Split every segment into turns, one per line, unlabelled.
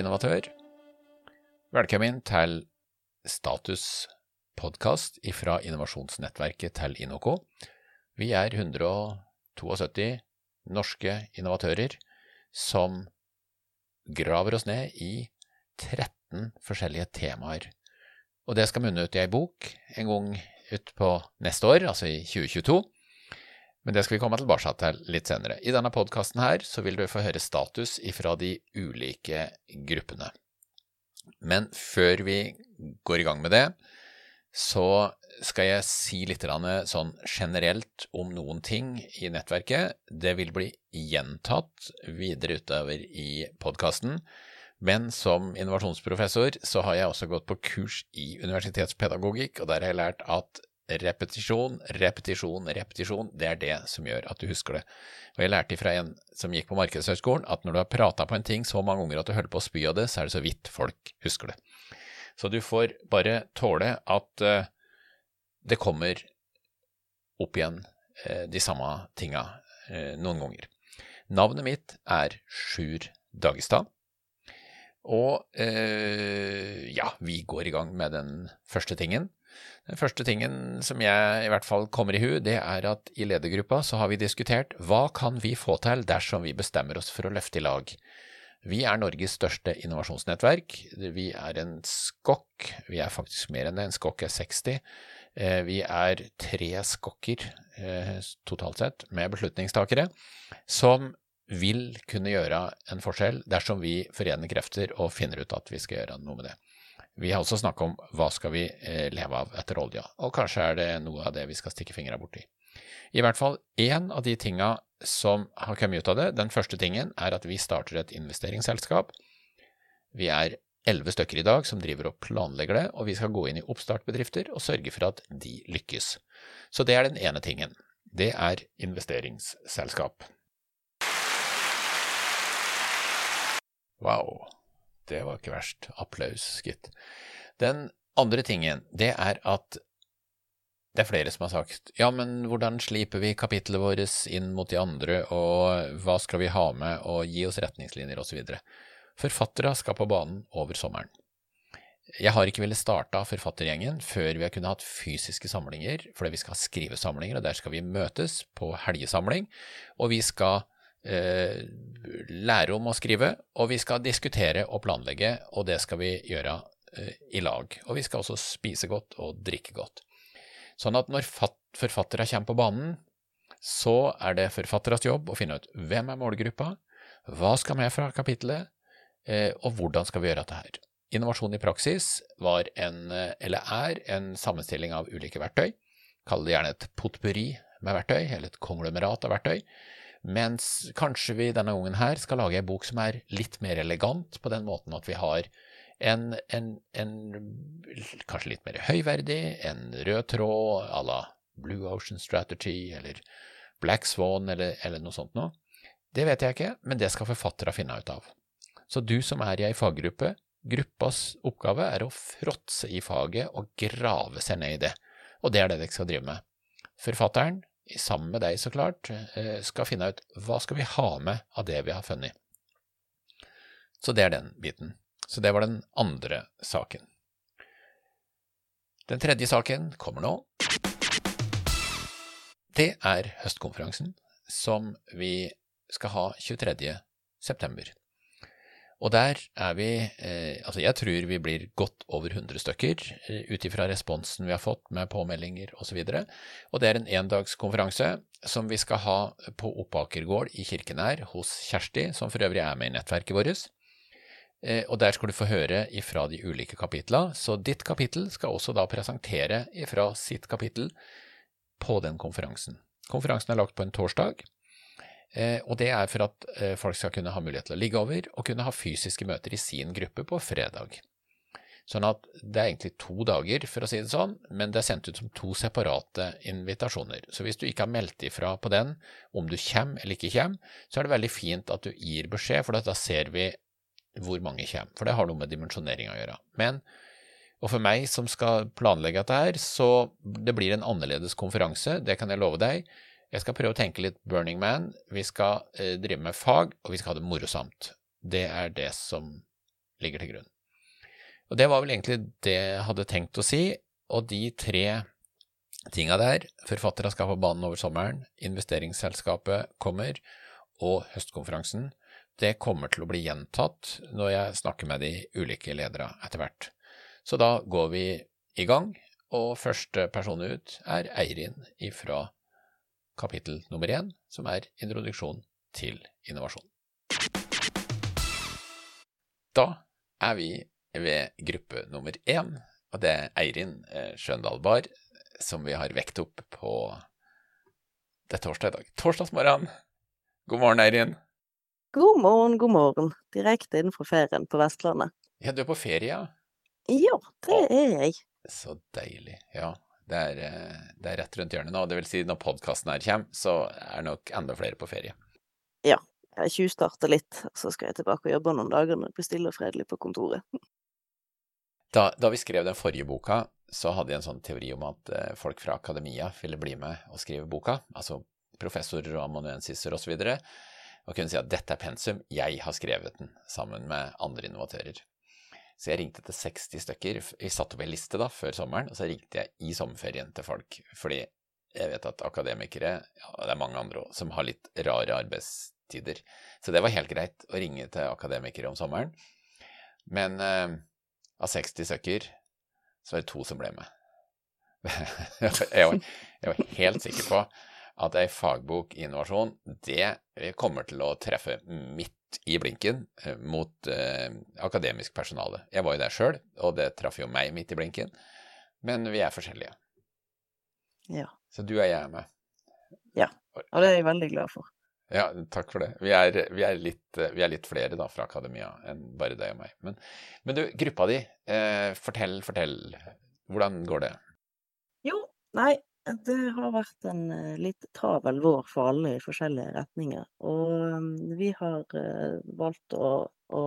innovatør. Velkommen til Status podkast fra innovasjonsnettverket til Inoco. Vi er 172 norske innovatører som graver oss ned i 13 forskjellige temaer. Og det skal munne ut i ei bok en gang utpå neste år, altså i 2022. Men det skal vi komme tilbake til litt senere. I denne podkasten her så vil du få høre status ifra de ulike gruppene. Men før vi går i gang med det, så skal jeg si litt sånn generelt om noen ting i nettverket. Det vil bli gjentatt videre utover i podkasten. Men som innovasjonsprofessor så har jeg også gått på kurs i universitetspedagogikk, og der har jeg lært at repetisjon, repetisjon, repetisjon, det er det som gjør at du husker det. Og jeg lærte fra en som gikk på Markedshøgskolen, at når du har prata på en ting så mange ganger at du holder på å spy av det, så er det så vidt folk husker det. Så du får bare tåle at uh, det kommer opp igjen uh, de samme tinga uh, noen ganger. Navnet mitt er Sjur Dagestad. Og ja, vi går i gang med den første tingen. Den første tingen som jeg i hvert fall kommer i hu, det er at i ledergruppa så har vi diskutert hva kan vi få til dersom vi bestemmer oss for å løfte i lag. Vi er Norges største innovasjonsnettverk. Vi er en skokk, vi er faktisk mer enn det, en skokk er 60. Eh, vi er tre skokker eh, totalt sett med beslutningstakere som vil kunne gjøre en forskjell dersom vi forener krefter og finner ut at vi skal gjøre noe med det. Vi har også snakka om hva skal vi eh, leve av etter olja, og kanskje er det noe av det vi skal stikke fingra borti. I hvert fall én av de tinga som har kommet ut av det, den første tingen, er at vi starter et investeringsselskap. Vi er elleve stykker i dag som driver og planlegger det, og vi skal gå inn i oppstartbedrifter og sørge for at de lykkes. Så det er den ene tingen. Det er investeringsselskap. Wow det var ikke verst. Applaus, gitt. Den andre tingen, det er at det er flere som har sagt ja, men hvordan sliper vi kapitlet vårt inn mot de andre, og hva skal vi ha med, og gi oss retningslinjer, osv. Forfattere skal på banen over sommeren. Jeg har ikke villet starte forfattergjengen før vi har kunnet hatt fysiske samlinger, fordi vi skal ha skrivesamlinger, og der skal vi møtes på helgesamling, og vi skal eh, lære om å skrive, og vi skal diskutere og planlegge, og det skal vi gjøre eh, i lag. Og vi skal også spise godt og drikke godt. Sånn at når forfattere kommer på banen, så er det forfatteres jobb å finne ut hvem er målgruppa, hva skal med fra kapittelet, eh, og hvordan skal vi gjøre dette her. Innovasjon i praksis var en, eh, eller er, en sammenstilling av ulike verktøy. Kall det gjerne et potpurri med verktøy, eller et konglomerat av verktøy. Mens kanskje vi denne gangen her skal lage en bok som er litt mer elegant, på den måten at vi har en, en, en kanskje litt mer høyverdig, en rød tråd à la Blue Ocean Strategy eller Black Swan eller, eller noe sånt noe. Det vet jeg ikke, men det skal forfattere finne ut av. Så du som er i ei faggruppe, gruppas oppgave er å fråtse i faget og grave seg ned i det, og det er det dere skal drive med. Forfatteren sammen med deg, så klart, eh, skal finne ut hva skal vi ha med av det vi har funnet. Så det er den biten. Så det var den andre saken. Den tredje saken kommer nå. Det er høstkonferansen som vi skal ha 23. september. Og der er vi eh, Altså, jeg tror vi blir godt over 100 stykker, eh, ut ifra responsen vi har fått med påmeldinger osv. Og, så og det er en endagskonferanse som vi skal ha på Oppaker gård i Kirkenær hos Kjersti, som for øvrig er med i nettverket vårt. Eh, og der skal du få høre ifra de ulike kapitla, så ditt kapittel skal også da presentere ifra sitt kapittel på den konferansen. Konferansen er lagt på en torsdag. Eh, og det er for at eh, folk skal kunne ha mulighet til å ligge over og kunne ha fysiske møter i sin gruppe på fredag. Sånn at det er egentlig to dager, for å si det sånn, men det er sendt ut som to separate invitasjoner. Så hvis du ikke har meldt ifra på den, om du kommer eller ikke kommer, så er det veldig fint at du gir beskjed, for da ser vi hvor mange kommer. For det har noe med dimensjonering å gjøre. Men, og for meg som skal planlegge dette her, så det blir en annerledes konferanse, det kan jeg love deg. Jeg skal prøve å tenke litt Burning Man. Vi skal eh, drive med fag, og vi skal ha det morosamt. Det er det som ligger til grunn. Og det var vel egentlig det jeg hadde tenkt å si, og de tre tinga der, forfattere skal på banen over sommeren, investeringsselskapet kommer, og høstkonferansen, det kommer til å bli gjentatt når jeg snakker med de ulike ledere etter hvert. Så da går vi i gang, og første person ut er Eirin fra kapittel nummer én, som er introduksjon til innovasjon. Da er vi ved gruppe nummer én, og det er Eirin eh, Skjøndal Bar, som vi har vekt opp på Det er torsdag i dag. Torsdagsmorgen! God morgen, Eirin.
God morgen, god morgen. Direkte innenfor ferien på Vestlandet.
Ja, du er på ferie, ja?
Ja, det er jeg.
Så deilig. Ja, det er, eh, det er rett rundt hjørnet nå. Det vil si, når podkasten her kommer, så er nok enda flere på ferie.
Ja. Jeg tjuvstarter litt, så skal jeg tilbake og jobbe noen dager når det blir stille og fredelig på kontoret.
Da, da, vi skrev den forrige boka, så hadde jeg en sånn teori om at eh, folk fra akademia ville bli med og skrive boka, altså professorer og amanuensiser osv., og, så og kunne si at dette er pensum, jeg har skrevet den sammen med andre innovatører. Så jeg ringte til 60 stykker. Vi satte opp ei liste da, før sommeren, og så ringte jeg i sommerferien til folk. Fordi jeg vet at akademikere, ja, det er mange andre òg, som har litt rare arbeidstider. Så det var helt greit å ringe til akademikere om sommeren. Men eh, av 60 stykker så var det to som ble med. jeg, var, jeg var helt sikker på at ei fagbok i innovasjon, det kommer til å treffe midt i blinken eh, mot eh, akademisk personale. Jeg var jo der sjøl, og det traff jo meg midt i blinken. Men vi er forskjellige.
Ja.
Så du og jeg er med.
Ja, og det er jeg veldig glad for.
Ja, takk for det. Vi er, vi er, litt, vi er litt, flere da fra akademia enn bare deg og meg. Men, men du, gruppa di, eh, fortell, fortell. Hvordan går det?
Jo, nei, det har vært en eh, litt travel vår for alle i forskjellige retninger. Og um, vi har uh, valgt å, å,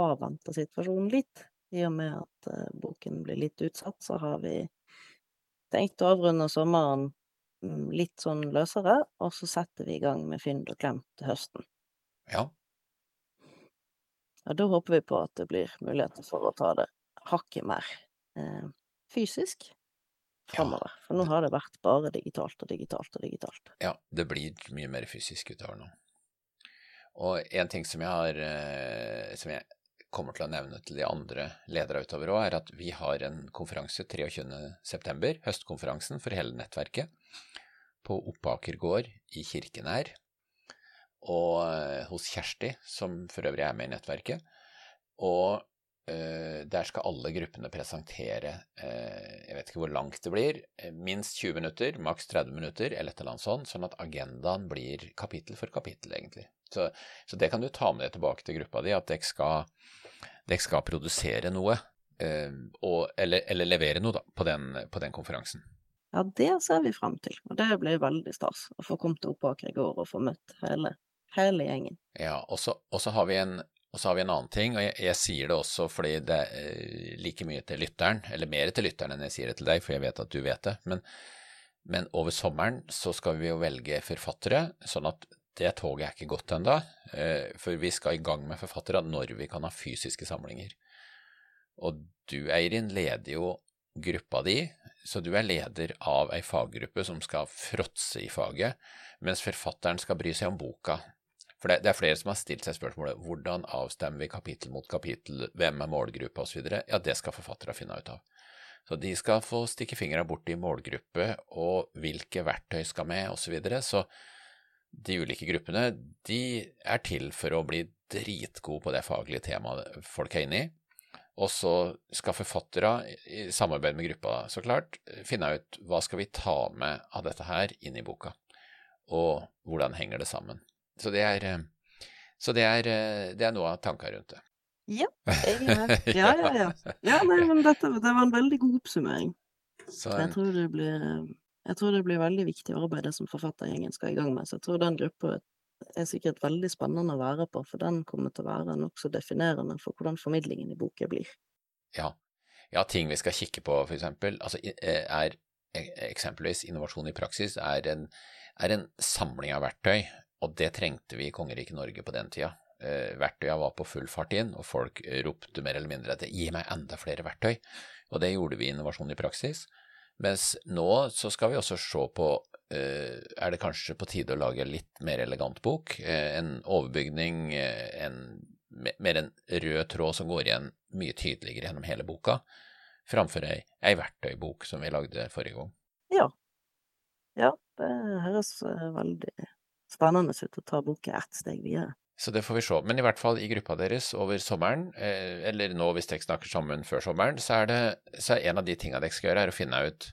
avvente situasjonen litt. I og med at uh, boken blir litt utsatt, så har vi tenkt å avrunde sommeren um, litt sånn løsere, og så setter vi i gang med Fynd og klem til høsten.
Ja.
Og da håper vi på at det blir muligheter for å ta det hakket mer fysisk framover. For nå har det vært bare digitalt og digitalt og digitalt.
Ja, det blir mye mer fysisk utover nå. Og en ting som jeg har eh, som jeg kommer til å nevne til de andre ledere utover òg, er at vi har en konferanse 23.9., høstkonferansen for hele nettverket, på Oppaker gård i Kirkenær, og eh, hos Kjersti, som for øvrig er med i nettverket. Og der skal alle gruppene presentere uh, Jeg vet ikke hvor langt det blir. Uh, minst 20 minutter, maks 30 minutter, eller et eller annet sånt, sånn at agendaen blir kapittel for kapittel, egentlig. Så, så det kan du ta med deg tilbake til gruppa di, at dere skal, dere skal produsere noe, og, eller, eller, levere noe, da, på den, på den, konferansen.
Ja, det ser vi frem til, og det blir veldig stas å få kommet opp bak i går og få møtt hele, hele gjengen.
Ja, og så har vi en og så har vi en annen ting, og jeg, jeg sier det også fordi det er like mye til lytteren, eller mer til lytteren enn jeg sier det til deg, for jeg vet at du vet det. Men, men over sommeren så skal vi jo velge forfattere, sånn at det toget er ikke gått ennå. Eh, for vi skal i gang med forfattere når vi kan ha fysiske samlinger. Og du, Eirin, leder jo gruppa di, så du er leder av ei faggruppe som skal fråtse i faget, mens forfatteren skal bry seg om boka. For det, det, er flere som har stilt seg spørsmålet hvordan avstemmer vi kapittel mot kapittel, hvem er målgruppe osv. Ja, det skal forfattere finne ut av. Så de skal få stikke fingra bort i målgruppe og hvilke verktøy skal med osv. Så, videre. så de ulike gruppene de er til for å bli dritgode på det faglige temaet folk er inne i. Og så skal forfattere, i samarbeid med gruppa så klart, finne ut hva skal vi ta med av dette her inn i boka, og hvordan henger det sammen. Så det er, eh, så det er, eh, det er noe av tanka rundt det.
Ja, jeg. Ja, ja, ja. ja nei, men dette det var en veldig god oppsummering. Så, jeg, tror det blir, jeg tror det blir veldig viktig arbeid det som forfattergjengen skal i gang med. Så jeg tror den gruppa er sikkert veldig spennende å være på, for den kommer til å være nokså definerende for hvordan formidlingen i boka blir.
Ja. ja, ting vi skal kikke på, for eksempel, altså, eh, er eksempelvis innovasjon i praksis er en, er en samling av verktøy og det trengte vi i kongeriket Norge på den tida. Eh, verktøya var på full fart inn, og folk ropte mer eller mindre etter gi meg enda flere verktøy. Og det gjorde vi i Innovasjon i praksis. Mens nå så skal vi også se på eh, er det kanskje på tide å lage litt mer elegant bok. Eh, en overbygning, eh, en, mer en rød tråd som går igjen mye tydeligere gjennom hele boka, framfor ei, ei verktøybok som vi lagde forrige gang.
Ja. Ja, det høres veldig spennende ut å ta boka ett steg videre.
Så det får vi se. Men i hvert fall i gruppa deres over sommeren, eh, eller nå hvis dere snakker sammen før sommeren, så er, det, så er en av de tingene dere skal gjøre, er å finne ut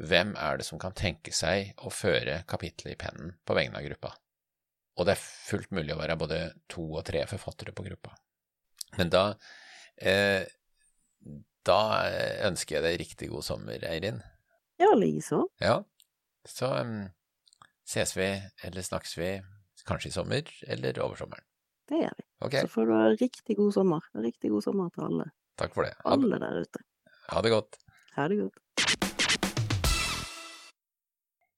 hvem er det som kan tenke seg å føre kapittelet i pennen på vegne av gruppa. Og det er fullt mulig å være både to og tre forfattere på gruppa. Men da eh, da ønsker jeg deg riktig god sommer, Eirin.
Ja, likeså.
Ja. Så um, ses vi, eller snakkes vi Kanskje i sommer, eller over sommeren.
Det gjør vi.
Okay.
Så får du ha riktig god sommer. Riktig god sommer til alle.
Takk for det.
Ha, alle der ute.
Ha det godt.
Ha det godt.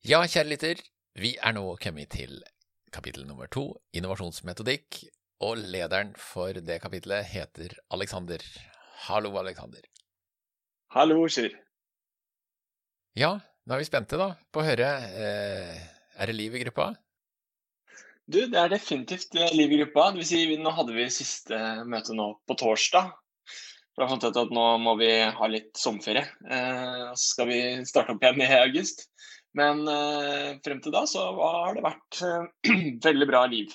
Ja, kjære lytter. Vi er nå kommet til kapittel nummer to, innovasjonsmetodikk, og lederen for det kapitlet heter Alexander. Hallo, Alexander.
Hallo, Kjell.
Ja, nå er vi spente da på å høre. Eh, er det liv i gruppa?
Du, det er definitivt eh, liv i gruppa. Det vil si, nå hadde vi siste møte nå på torsdag. Da fant jeg ut at nå må vi ha litt sommerferie. Eh, så skal vi starte opp igjen i august. Men eh, frem til da så har det vært eh, veldig bra liv.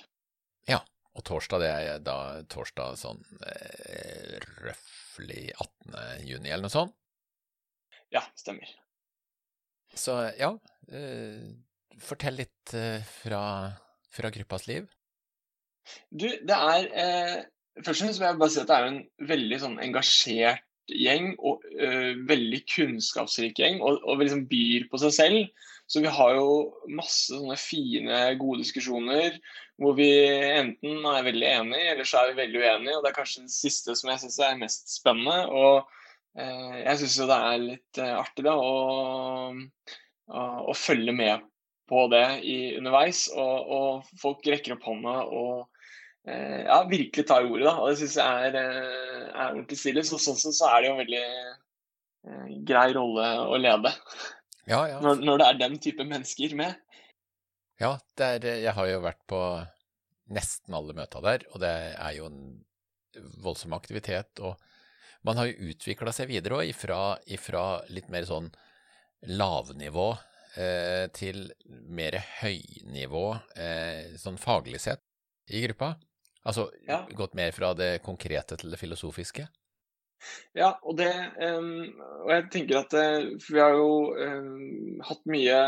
Ja, og torsdag det er da torsdag sånn eh, røftlig 18. juni eller noe sånt?
Ja, stemmer.
Så ja, eh, fortell litt eh, fra fra gruppas liv?
Du, det er eh, Først og fremst vil jeg bare si at det er en veldig sånn engasjert gjeng, og eh, veldig kunnskapsrik gjeng, og, og liksom byr på seg selv. Så vi har jo masse sånne fine, gode diskusjoner hvor vi enten er veldig enige, eller så er vi veldig uenige. Og det er kanskje det siste som jeg syns er mest spennende. Og eh, jeg syns jo det er litt eh, artig da, å, å, å, følge med på det i, underveis. Og, og, folk rekker opp hånda og eh, ja, virkelig tar ordet. Da. Og det syns jeg er, eh, er ordentlig stilig. Så sånn sett så er det jo en veldig eh, grei rolle å lede.
Ja, ja.
Når, når, det er den type mennesker med.
Ja, er, jeg har jo vært på nesten alle møta der, og det er jo en voldsom aktivitet. og man har jo utvikla seg videre òg, ifra, ifra, litt mer sånn lavnivå eh, til mer høynivå, eh, sånn faglig sett, i gruppa? Altså ja. gått mer fra det konkrete til det filosofiske?
Ja, og det um, Og jeg tenker at uh, vi har jo um, hatt mye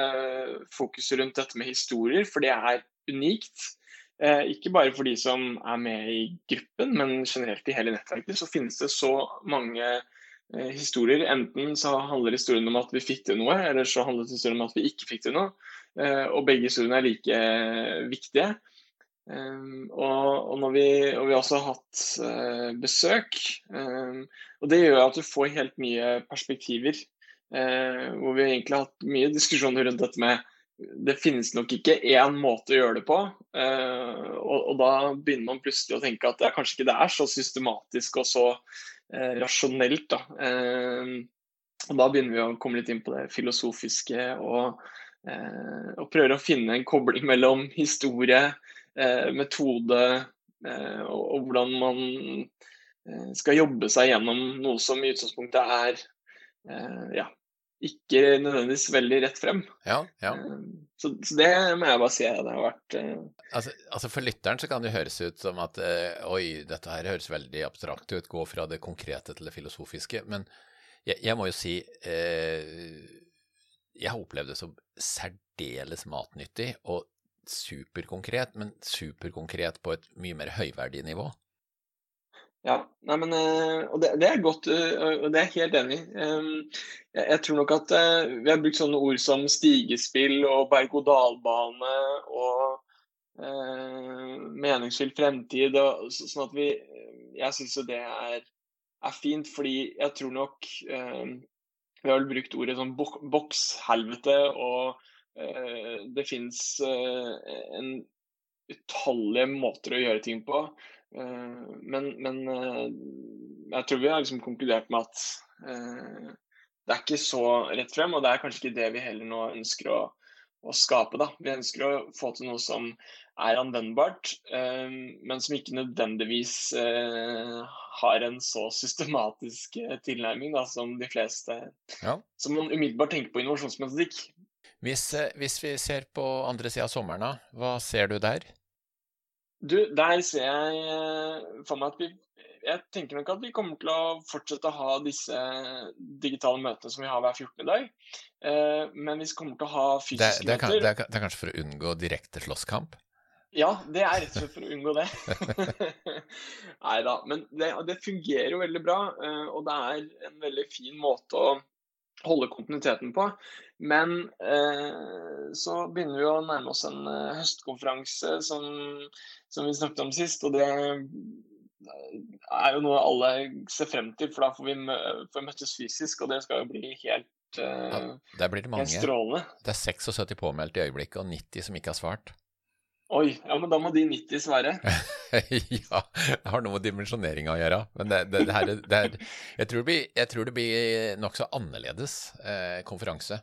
fokus rundt dette med historier, for det er unikt. Eh, ikke bare for de som er med i gruppen, men generelt i hele nettverket så finnes det så mange Eh, historier. Enten så handler historien om at vi fikk til noe, eller så handler historien om at vi ikke fikk til noe. Eh, og begge historiene er like eh, viktige. Og, når vi, og vi har også hatt besøk. Og det gjør at du får helt mye perspektiver. Hvor vi egentlig har hatt mye diskusjoner rundt dette med det finnes nok ikke én måte å gjøre det på. og, da begynner man plutselig å tenke at ja, kanskje ikke det er så systematisk og så Eh, rasjonelt. Da. Eh, og da begynner vi å komme litt inn på det filosofiske og, eh, og prøver å finne en kobling mellom historie, metode og, og hvordan man skal jobbe seg gjennom noe som i utgangspunktet er ja, ikke nødvendigvis veldig rett frem.
Ja, ja.
Så, så, det må jeg bare si at det har vært uh...
altså, altså, For lytteren så kan det høres ut som at uh, oi, dette her høres veldig abstrakt ut, gå fra det konkrete til det filosofiske. Men jeg, jeg må jo si uh, Jeg har opplevd det som særdeles matnyttig og superkonkret, men superkonkret på et mye mer høyverdig nivå.
Ja, nei, men, eh, og det, det, er godt, eh, og det er jeg helt enig i. Jeg, jeg, tror nok at eh, vi har brukt sånne ord som stigespill og berg-og-dal-bane og eh, meningsfylt fremtid. Og, sånn at vi Jeg syns jo det er, er, fint, fordi jeg tror nok eh, Vi har vel brukt ordet sånn bok, bokshelvete, og eh, det fins en utallige måter å gjøre ting på. Eh, men, men eh, jeg tror vi har liksom konkludert med at eh, det er ikke så rett frem, og det er kanskje ikke det vi heller nå ønsker å, å skape. da. Vi ønsker å få til noe som er anvendbart, men som ikke nødvendigvis har en så systematisk tilnærming da, som de fleste ja. Som man umiddelbart tenker på innovasjonsmetodikk.
Hvis, hvis vi ser på andre sida av sommeren, hva ser du der?
Du, der ser jeg eh, for meg at vi Jeg tenker nok at vi kommer til å fortsette å ha disse digitale møtene som vi har hver 14. dag. Eh, men vi kommer til å ha fysiske
det, det møter. det, er, det er kanskje for å unngå direkte slåsskamp?
Ja, det er rett og slett for å unngå det. Nei da. Men det, det, fungerer jo veldig bra, eh, og det er en veldig fin måte å holde kontinuiteten på. Men eh, så begynner vi å nærme oss en uh, høstkonferanse som, som, vi snakket om sist. Og det er jo noe alle ser frem til, for da får vi, mø får møttes fysisk. Og det skal jo bli helt, uh, ja,
der blir det mange.
strålende.
Det er 76 påmeldt i øyeblikket, og 90 som ikke har svart.
Oi, ja, men da må de 90 svare.
ja, det har noe med dimensjoneringa å gjøre. Men det, det, det her, det her, jeg, tror det blir, jeg tror det blir nokså annerledes eh, konferanse.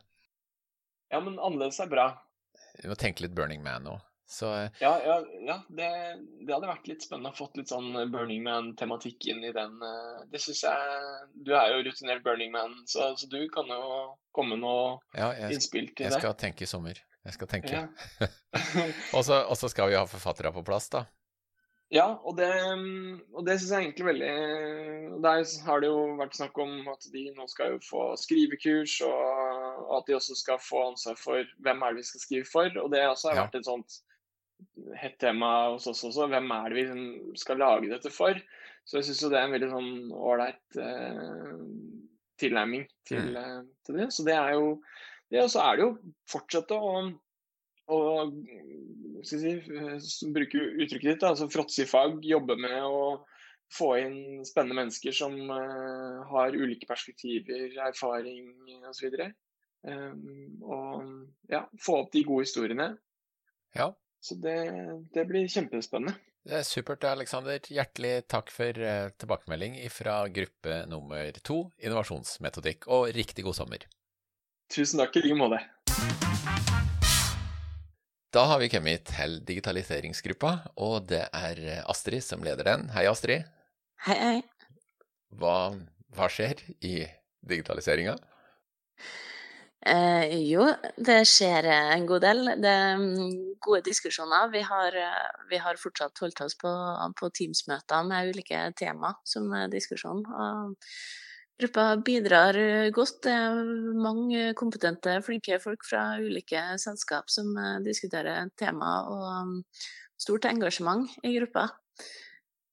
Ja, men annerledes er bra.
Vi må tenke litt Burning Man nå. Så,
eh, ja, ja, ja det, det, hadde vært litt spennende å fått litt sånn Burning Man-tematikk inn i den. Eh, det syns jeg Du er jo rutinert Burning Man, så, så du kan jo komme med noe ja, jeg, innspill til
jeg det. Jeg skal tenke i sommer. Jeg skal tenke. Ja. og så skal vi ha forfattere på plass, da.
Ja, og det, og det syns jeg egentlig veldig Der har det jo vært snakk om at de nå skal jo få skrivekurs, og at de også skal få ansvar for hvem er det vi skal skrive for. Og det også har ja. vært et sånt hett tema hos oss også. Hvem er det vi skal lage dette for? Så jeg syns jo det er en veldig sånn ålreit eh, tilnærming til, mm. Eh, til, det. Så det er jo det, og så er det jo fortsette å, å si, bruke uttrykket ditt, altså fråtse i fag, jobbe med å få inn spennende mennesker som uh, har ulike perspektiver, erfaring osv. Um, og ja, få opp de gode historiene.
Ja.
Så det, det blir kjempespennende.
Det er supert, Aleksander. Hjertelig takk for uh, tilbakemelding fra gruppe nummer to, innovasjonsmetodikk, og riktig god sommer.
Tusen takk i like måte.
Da har vi kommet til digitaliseringsgruppa, og det er Astrid som leder den. Hei, Astrid.
Hei, hei.
Hva, hva skjer i digitaliseringa?
Eh, jo, det skjer en god del. Det er gode diskusjoner. Vi har, vi har fortsatt holdt oss på, på Teams-møter med ulike tema som diskusjon. Og Gruppa bidrar eh, godt. Det er mange kompetente, flinke folk fra ulike selskap som eh, diskuterer tema, og mm, stort engasjement i gruppa.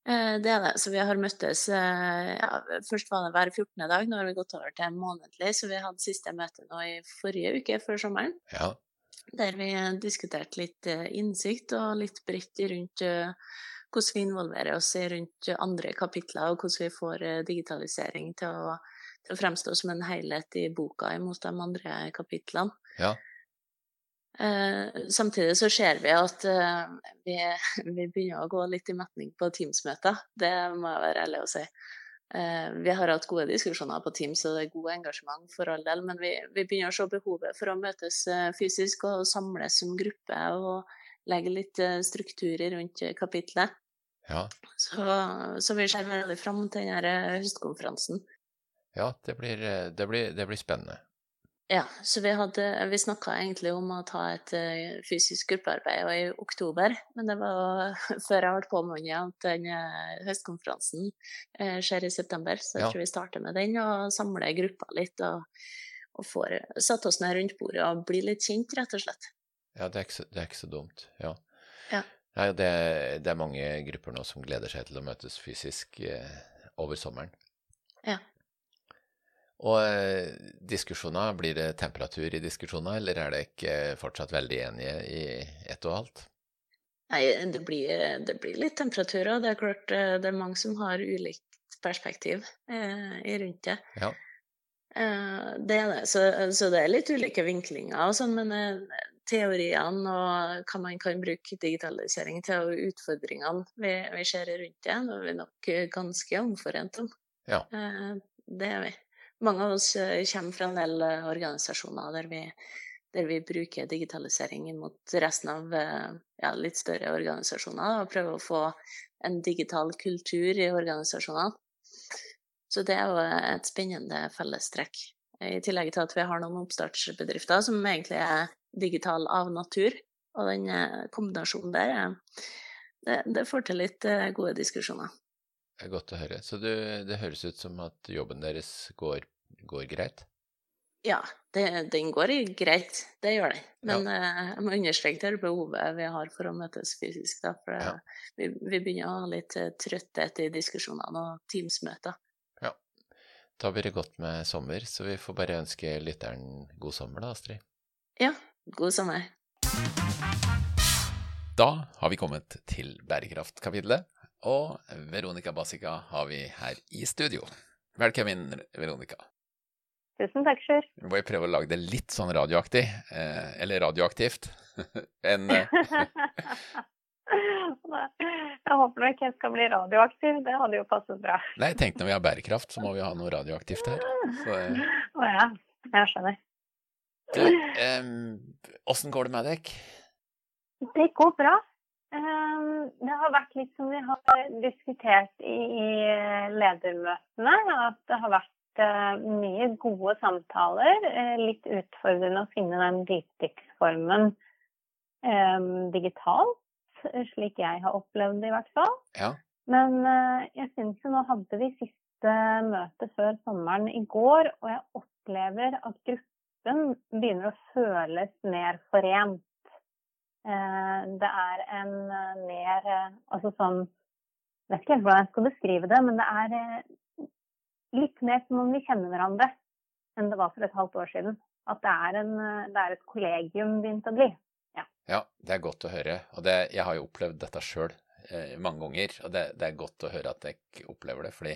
Eh, det er det. Så vi har møttes ja, Først var det hver 14. dag, nå har vi gått over til månedlig. Så vi hadde siste møte nå i forrige uke før sommeren.
Ja.
Der vi diskuterte litt innsikt og litt bredt rundt hvordan vi involverer oss rundt andre kapitler, og hvordan vi får eh, digitalisering til å, til å fremstå som en helhet i boka imot de andre kapitlene.
Ja.
Eh, samtidig så ser vi at eh, vi, vi, begynner å gå litt i metning på Teams-møter. Det må jeg være ærlig å si. Eh, vi har hatt gode diskusjoner på Teams, og det er god engasjement for all del, men vi, vi begynner å se behovet for å møtes eh, fysisk og samles som gruppe og legge litt strukturer rundt kapitlet.
Ja.
Så, så vi ser veldig fram til denne høstkonferansen.
Ja, det blir, det blir, det blir spennende.
Ja, så vi, hadde, vi snakka egentlig om å ta et uh, fysisk gruppearbeid i oktober, men det var før jeg ble påminnet at den høstkonferansen skjer i september, så jeg ja. tror vi starter med den og samler gruppa litt og, og får satt oss ned rundt bordet og blir litt kjent, rett og slett.
Ja, det er ikke så, er ikke så dumt. Ja.
ja.
Nei, det, det, er mange grupper nå som gleder seg til å møtes fysisk eh, over sommeren.
Ja.
Og eh, diskusjoner, blir det temperatur i diskusjoner, eller er det ikke fortsatt veldig enige i ett og alt?
Nei, det blir, det blir litt temperatur, og det er klart eh, det er mange som har ulikt perspektiv eh, rundt det.
Ja.
Eh, det er det. Så, så, det er litt ulike vinklinger og sånn, men eh, teoriene og hva man kan bruke digitalisering til, og utfordringene vi, vi ser rundt det, er vi nok ganske omforent om.
Ja.
Eh, det er vi. Mange av oss eh, kommer fra en del organisasjoner der vi, der vi bruker digitalisering mot resten av ja, litt større organisasjoner, og prøver å få en digital kultur i organisasjonene. Så det er jo et spennende fellestrekk. I tillegg til at vi har noen oppstartsbedrifter som egentlig er digital av natur. Og den eh, kombinasjonen der, det, det får til litt eh, gode diskusjoner.
Det er godt å høre. Så du, det høres ut som at jobben deres går, går greit?
Ja, det, den går greit. Det gjør den. Men ja. Eh, jeg må understreke det behovet vi har for å møtes fysisk. Da, for ja. vi, vi, begynner å ha litt trøtthet i diskusjonene og Teams-møter.
Da blir det godt med sommer, så vi får bare ønske lytteren god sommer da, Astrid.
Ja, god sommer.
Da har vi kommet til bærekraftkapitlet, og Veronica Basica har vi her i studio. Velkommen, Veronica.
Tusen takk, Sjur.
Vi må prøve å lage det litt sånn radioaktig, eh, eller radioaktivt, enn eh,
Jeg håper nok jeg skal bli radioaktiv, det hadde jo passet bra.
Nei, tenk når vi har bærekraft, så må vi ha noe radioaktivt her.
Å oh, ja, jeg skjønner.
Du, åssen um, går det med deg?
Det går bra. Um, det har vært litt som vi har diskutert i, i ledermøtene, at det har vært uh, mye gode samtaler. Uh, litt utfordrende å finne den dypdykksformen digitalt slik jeg har opplevd det i hvert fall.
Ja.
Men jeg syns jo nå hadde vi siste møte før sommeren i går, og jeg opplever at gruppen begynner å føles mer forent. Uh, det er en uh, mer Altså sånn Jeg vet ikke hvordan jeg skal beskrive det, men det er litt mer som om vi kjenner hverandre enn det var for et halvt år siden. At det er, en, det er et kollegium begynt å bli.
Ja, det er godt å høre. Og det, jeg har jo opplevd dette sjøl eh, mange ganger, og det, det, er godt å høre at jeg opplever det. fordi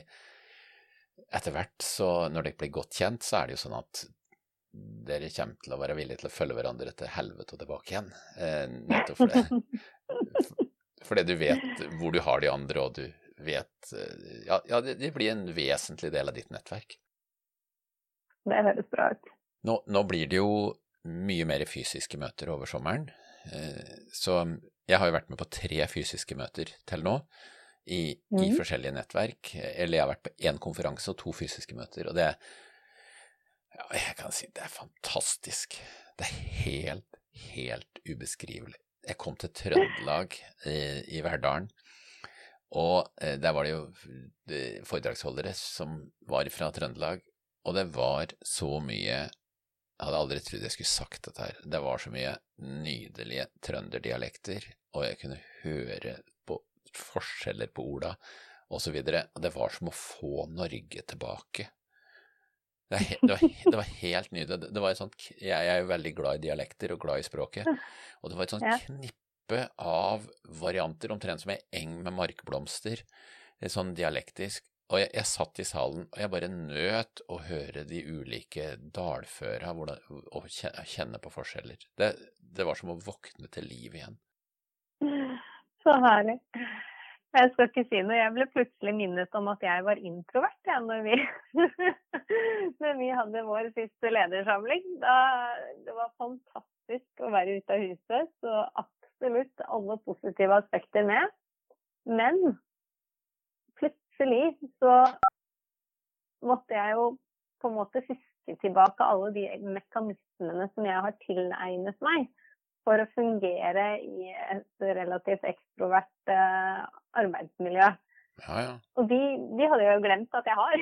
etter hvert, så når dere blir godt kjent, så er det jo sånn at dere kommer til å være villige til å følge hverandre til helvete og tilbake igjen. Eh, nettopp fordi, fordi du vet hvor du har de andre, og du vet eh, Ja, ja det, det, blir en vesentlig del av ditt nettverk.
Det høres bra ut.
Nå, nå blir det jo mye mer fysiske møter over sommeren. Eh, så jeg har jo vært med på tre fysiske møter til nå. I, mm. i forskjellige nettverk. Eller jeg har vært på én konferanse og to fysiske møter. Og det ja, jeg kan si det er fantastisk. Det er helt, helt ubeskrivelig. Jeg kom til Trøndelag i, i Verdalen, og eh, der var det jo eh, foredragsholdere som var fra Trøndelag, og det var så mye jeg hadde aldri trodd jeg skulle sagt dette her. Det var så mye nydelige trønderdialekter, og jeg kunne høre på forskjeller på orda, osv. Det var som å få Norge tilbake. Det, det, var, det var, helt nydelig. Det var et sånt, jeg er jo veldig glad i dialekter og glad i språket, og det var et sånt knippe av varianter, omtrent som ei eng med markblomster, sånn dialektisk, og jeg, jeg, satt i salen, og jeg bare nøt å høre de ulike dalføra og kjenne på forskjeller. Det, det, var som å våkne til liv igjen.
Så herlig. Jeg skal ikke si noe. Jeg ble plutselig minnet om at jeg var introvert ja, når, vi, når vi hadde vår siste ledersamling. Da, det var fantastisk å være ute av huset, så absolutt alle positive aspekter med. Men plutselig så måtte jeg jo på en måte fiske tilbake alle de mekanismene som jeg har tilegnet meg for å fungere i et relativt ekstrovert uh, arbeidsmiljø.
Ja, ja.
Og de, de, hadde jo glemt at jeg har.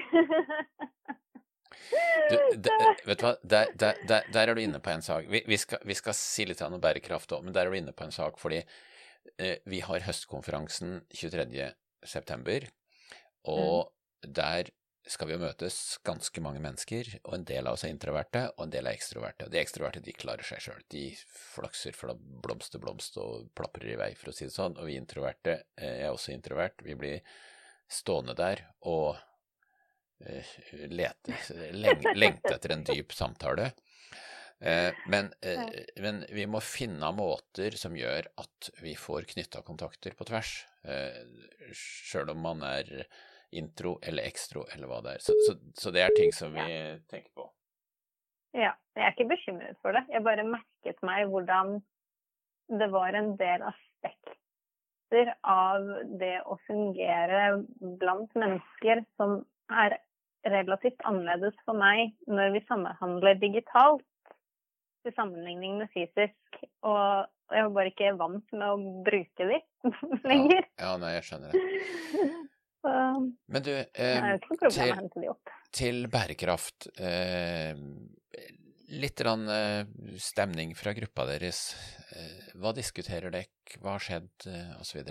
du, de, vet du hva, der, der, der, der, er du inne på en sak. Vi, vi, skal, vi skal, si litt om bærekraft òg, men der er du inne på en sak fordi eh, vi har høstkonferansen 23. september. Og mm. der skal vi jo møtes ganske mange mennesker, og en del av oss er introverte, og en del er ekstroverte. Og de ekstroverte de klarer seg sjøl, de flakser fra blomst til blomst og plaprer i vei, for å si det sånn. Og vi introverte, eh, jeg er også introvert, vi blir stående der og uh, lete, lengte etter en dyp samtale. Eh, men, eh, men, vi må finne måter som gjør at vi får knytta kontakter på tvers, eh, sjøl om man er intro eller ekstro eller hva det er. Så, så, så det er ting som vi tenker på.
Ja, jeg er ikke bekymret for det. Jeg bare merket meg hvordan det var en del aspekter av det å fungere blant mennesker som er relativt annerledes for meg når vi samhandler digitalt til sammenligning med fysisk. Og jeg var bare ikke vant med å bruke de lenger.
Ja, ja nei, jeg skjønner det. Så, Men du, eh, til, til, bærekraft. Eh, litt rann, eh, stemning fra gruppa deres. Eh, hva diskuterer dere, hva har skjedd, eh, osv.?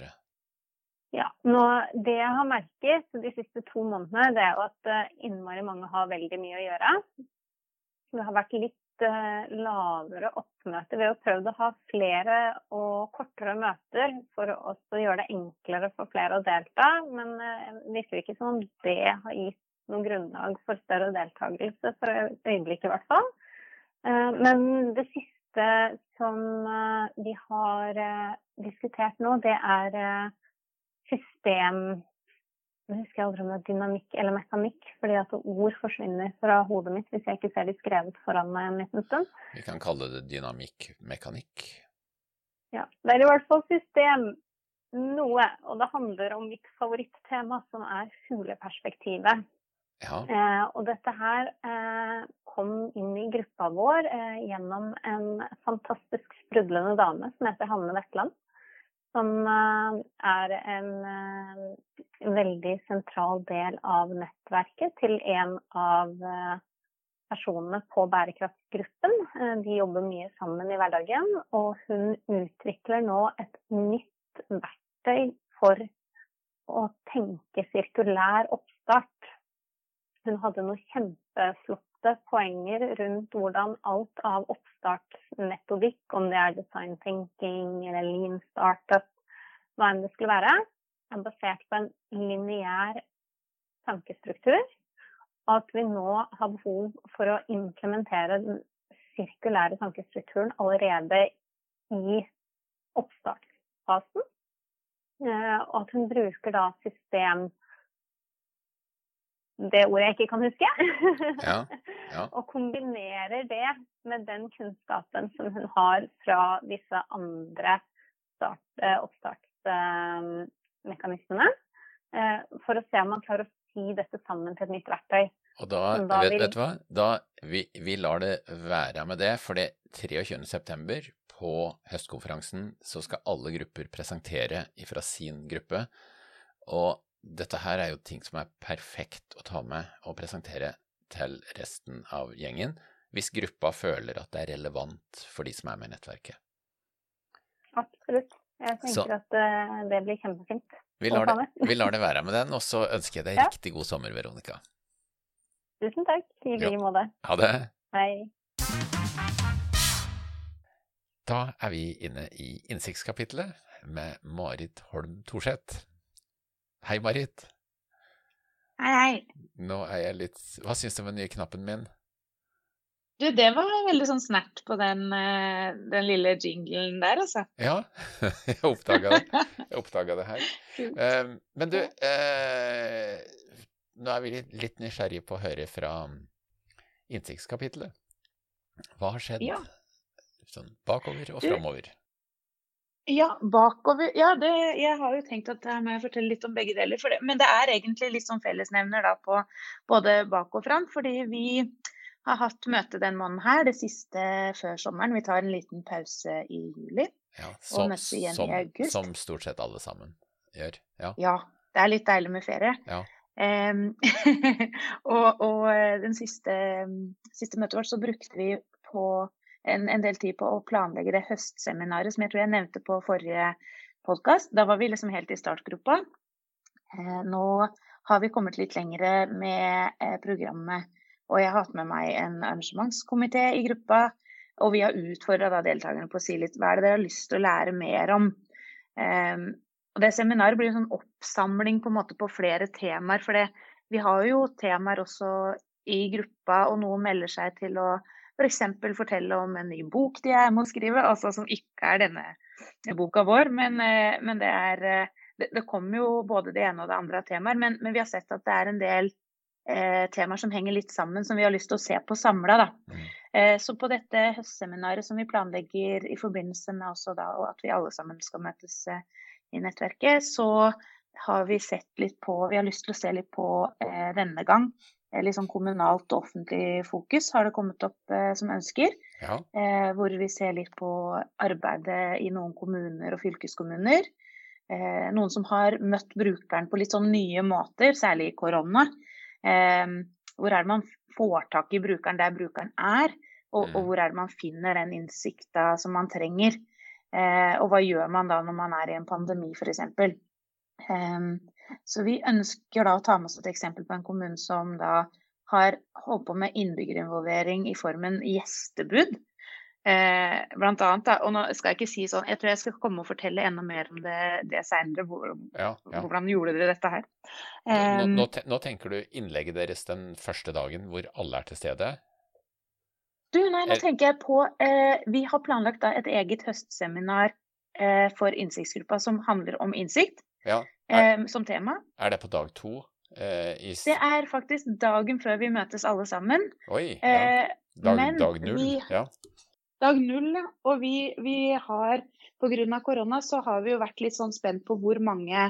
Ja, nå, Det jeg har merket de siste to månedene, det er jo at eh, innmari mange har veldig mye å gjøre. Det har vært litt lavere oppmøte. Vi har prøvd å ha flere og kortere møter for å gjøre det enklere for flere å delta, men eh, det virker ikke som om det har gitt noe grunnlag for større deltakelse, for øyeblikket i hvert fall. Eh, men det siste som vi har diskutert nå, det er system jeg husker aldri om det er dynamikk eller mekanikk, fordi at ord forsvinner fra hodet mitt hvis jeg ikke ser de skrevet foran meg en liten stund.
Vi kan kalle det dynamikk-mekanikk.
Ja. Det er i hvert fall system noe, og det handler om mitt favorittema, som er fugleperspektivet. Ja. Eh, og dette her eh, kom inn i gruppa vår eh, gjennom en fantastisk sprudlende dame som heter Hanne Wetland som eh, er en, eh, veldig sentral del av nettverket til en av eh, personene på bærekraftsgruppen. De jobber mye sammen i hverdagen, og hun utvikler nå et nytt verktøy for å tenke sirkulær oppstart. Hun hadde noen kjempeflotte poenger rundt hvordan alt av oppstartsmetodikk, om det er design thinking eller lean startup, hva enn det skulle være, er basert på en lineær tankestruktur. Og at vi nå har behov for å implementere den sirkulære tankestrukturen allerede i oppstartsfasen. Eh, og at hun bruker da system det ordet jeg ikke kan huske. Ja, ja. og kombinerer det med den kunnskapen som hun har fra disse andre start, eh, oppstart, mekanismene. Eh, for å se om man klarer å si dette sammen til et nytt verktøy.
Og da, da vet, vil... vet, du hva, da, vi, vi, lar det være med det, for det 23.9. på høstkonferansen så skal alle grupper presentere fra sin gruppe. Og dette her er jo ting som er perfekt å ta med og presentere til resten av gjengen, hvis gruppa føler at det er relevant for de som er med i nettverket.
Absolutt. Jeg tenker så, at uh, det blir kjempefint.
Vi lar, det, vi lar, det, være med den, og så ønsker jeg deg ja. riktig god sommer, Veronica.
Tusen takk. I like måte.
Ha det.
Hei.
Da er vi inne i innsiktskapitlet med Marit Holm Thorseth. Hei, Marit.
Hei, hei.
Nå er jeg litt Hva syns du om den nye knappen min?
Du, det var veldig sånn snert på den, eh, den lille jinglen der, altså.
Ja, jeg oppdaga det. Jeg oppdaga det her. Uh, men du, uh, nå er vi litt, nysgjerrige på å høre fra innsiktskapitlet. Hva har skjedd ja. sånn bakover og framover?
Ja, bakover Ja, det, jeg har jo tenkt at her må jeg fortelle litt om begge deler. Det, men det er egentlig litt sånn fellesnevner da på både bak og fram. Fordi vi har hatt møte den måneden her, det siste før sommeren. Vi tar en liten pause i juli
ja, som, og møtes igjen som, i august. Som stort sett alle sammen gjør. Ja.
ja det er litt deilig med ferie. Ja. Um, og, og eh, den siste, siste, møtet vårt så brukte vi på en, en, del tid på å planlegge det høstseminaret som jeg tror jeg nevnte på forrige podkast. Da var vi liksom helt i startgruppa. Eh, nå har vi kommet litt lengre med eh, programmet og jeg har hatt med meg en arrangementskomité i gruppa. Og vi har utfordra deltakerne på å si litt hva er det dere har lyst til å lære mer om. Eh, og det Seminaret blir en sånn oppsamling på, en måte på flere temaer. For vi har jo temaer også i gruppa, og noen melder seg til å f.eks. For fortelle om en ny bok de er med å skrive, altså som ikke er denne boka vår. Men, eh, men det er det, det kommer jo både det ene og det andre av temaer, men, men, vi har sett at det er en del eh, temaer som henger litt sammen, som vi har lyst til å se på samla. Mm. Eh, så på dette høstseminaret som vi planlegger i forbindelse med også da, at vi alle sammen skal møtes eh, i nettverket, så har vi sett litt på Vi har lyst til å se litt på eh, denne gang. Eh, sånn kommunalt og offentlig fokus har det kommet opp eh, som ønsker. Ja. hvor vi ser litt på arbeidet i noen kommuner og fylkeskommuner eh, noen som har møtt brukeren på litt sånn nye måter, særlig i korona. Eh, hvor er det man får tak i brukeren der brukeren er, og, og mm. hvor er det man finner den innsikta som man trenger. Eh, og hva gjør man da når man er i en pandemi, f.eks. Eh, så vi ønsker da å ta med oss et eksempel på en kommune som da har holdt på med innbyggerinvolvering i formen gjestebud. Eh, blant annet, da, og nå skal jeg ikke si sånn, jeg tror jeg skal komme og fortelle enda mer om det, det seinere. Hvor, ja, ja. Hvordan gjorde dere dette her?
Eh, nå, nå, nå, tenker du innlegget deres den første dagen hvor alle er til stede?
Du, nei, nå tenker jeg på eh, Vi har planlagt da et eget høstseminar eh, for innsiktsgruppa som handler om innsikt ja. Er, eh, som tema.
Er det på dag to?
Eh, I... Det er faktisk dagen før vi møtes alle sammen.
Oi, ja. Dag, dag null. Vi, ja.
Dag null. Og vi, vi har pga. korona så har vi jo vært litt sånn spent på hvor mange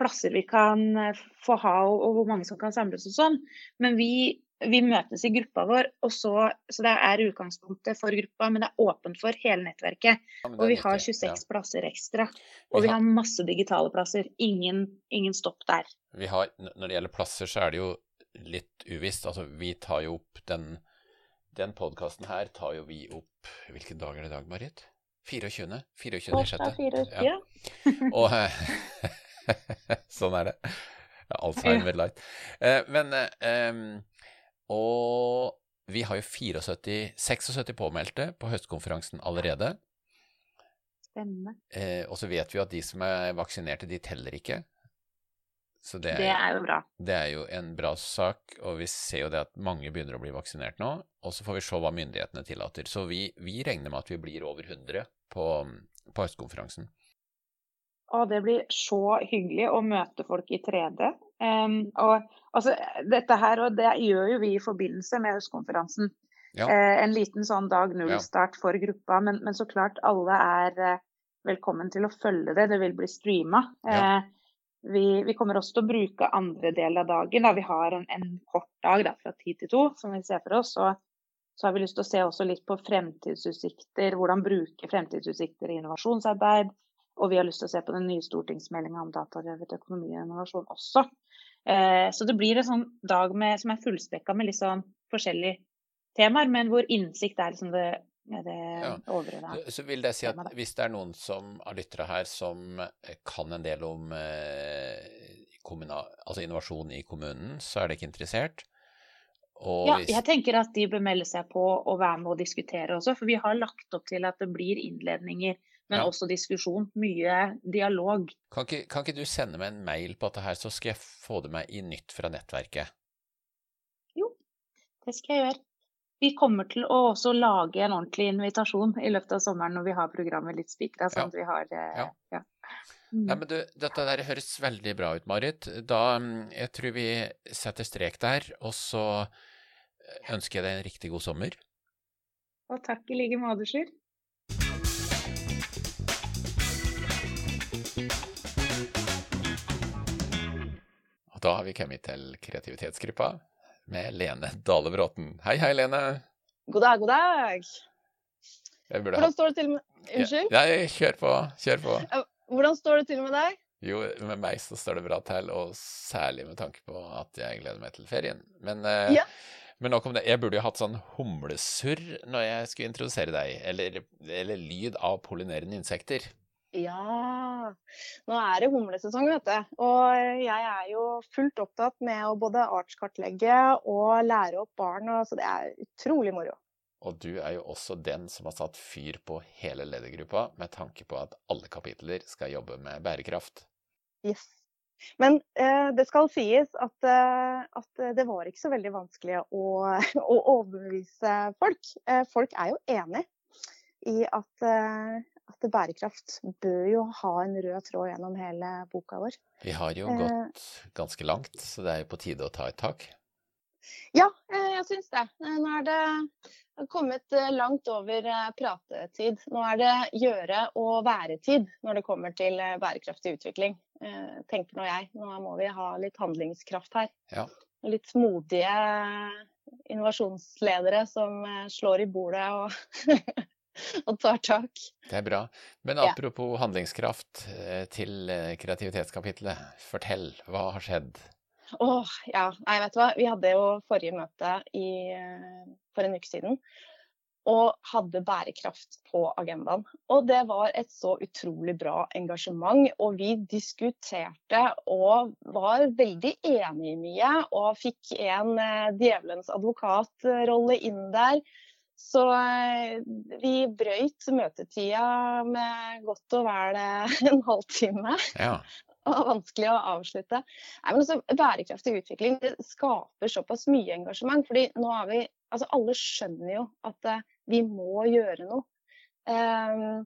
plasser vi kan eh, få ha, og, og hvor mange som kan samles og sånn. Men vi, vi møtes i gruppa vår, og så, så det er utgangspunktet for gruppa, men det er åpent for hele nettverket. Ja, og vi har 26 ja. plasser ekstra. Og vi har, vi har masse digitale plasser. Ingen, ingen, stopp der.
Vi har, når det gjelder plasser, så er det jo litt uvisst. Altså, vi tar jo opp den den podkasten her tar jo vi opp Hvilken dag er det i dag, Marit? 24. 24. i sjette. Ja. Og Sånn er det. Alzheimer light. Eh, men eh, Og vi har jo 74, 76 påmeldte på høstkonferansen allerede.
Spennende.
Eh, og så vet vi jo at de som er vaksinerte, de teller ikke.
Så det er, det er, jo bra.
Det er jo en bra sak, og vi ser jo det at mange begynner å bli vaksinert nå. Og så får vi se hva myndighetene tillater. Så vi, vi regner med at vi blir over 100 på, på høstkonferansen.
Og det blir så hyggelig å møte folk i 3D. Um, og altså, dette her, og det gjør jo vi i forbindelse med høstkonferansen. Ja. Uh, en liten sånn dag null-start for gruppa, men, men, så klart alle er uh, velkommen til å følge det. Det vil bli streama. Ja. Uh, vi, vi, kommer også til å bruke andre del av dagen. Da. Vi har en, en kort dag da, fra ti til to, som vi ser for oss. Og så har vi lyst til å se også litt på fremtidsutsikter. Hvordan bruke fremtidsutsikter i innovasjonsarbeid. Og vi har lyst til å se på den nye stortingsmeldinga om datadrevet økonomi og innovasjon også. Eh, så det blir en sånn dag med, som er fullspekka med litt sånn forskjellige temaer, men hvor innsikt er liksom det det ja.
Så vil det si at hvis det er noen som av lyttere her som eh, kan en del om eh, altså innovasjon i kommunen, så er det ikke interessert?
Og ja, jeg tenker at de bør melde seg på og være med og diskutere også, for vi har lagt opp til at det blir innledninger, men ja. også diskusjon. Mye dialog.
Kan ikke, kan ikke, du sende meg en mail på dette her, så skal jeg få det med i nytt fra nettverket?
Jo, det skal jeg gjøre. Vi kommer til å også lage en ordentlig invitasjon i løpet av sommeren når vi har programmet litt spikra. Sånn at vi har eh, ja. ja.
Mm. Ja, men du, dette der høres veldig bra ut, Marit. Da, mm, jeg tror vi setter strek der, og så ønsker jeg deg en riktig god sommer.
Og takk i like måte, Sjur.
Og da har vi kommet til kreativitetsgruppa med Lene Dale Bråten. Hei, hei, Lene.
God dag, god dag. Hvordan står det til med Unnskyld?
Ja, nei, kjør på. Kjør på.
Hvordan står det til med deg?
Jo, med meg så står det bra til, og særlig med tanke på at jeg gleder meg til ferien. Men, eh, ja. men nok om det. Jeg burde jo hatt sånn humlesurr når jeg skulle introdusere deg, eller, eller lyd av pollinerende insekter.
Ja, nå er det humlesesong, vet du. Og jeg er jo fullt opptatt med å både artskartlegge og lære opp barn, så det er utrolig moro.
Og du er jo også den som har satt fyr på hele ledergruppa med tanke på at alle kapitler skal jobbe med bærekraft.
Yes.
Men eh, det skal sies at, eh, at, det var ikke så veldig vanskelig å, å overbevise folk. Eh, folk er jo enig i at, eh, at, bærekraft bør jo ha en rød tråd gjennom hele boka vår.
Vi har jo gått eh. ganske langt, så det er jo på tide å ta et tak.
Ja, eh, jeg syns det. Nå er det kommet langt over pratetid. Nå er det gjøre og være-tid når det kommer til bærekraftig utvikling. Eh, tenker nå jeg. Nå må vi ha litt handlingskraft her.
Ja.
Litt modige innovasjonsledere som eh, slår i bordet og, og tar tak.
Det er bra. Men apropos ja. handlingskraft eh, til kreativitetskapitlet. Fortell, hva har skjedd?
Åh, oh, ja. Nei, vet du hva. Vi hadde jo forrige møte i, for en uke siden og hadde bærekraft på agendaen. Og det var et så utrolig bra engasjement. Og vi diskuterte og var veldig enige i mye. Og fikk en eh, djevelens advokatrolle inn der. Så eh, vi brøyt møtetida med godt og vel eh, en halvtime.
Ja.
Og vanskelig å avslutte. Nei, men også, Bærekraftig utvikling det skaper såpass mye engasjement. fordi nå er vi, altså Alle skjønner jo at vi må gjøre noe. Um,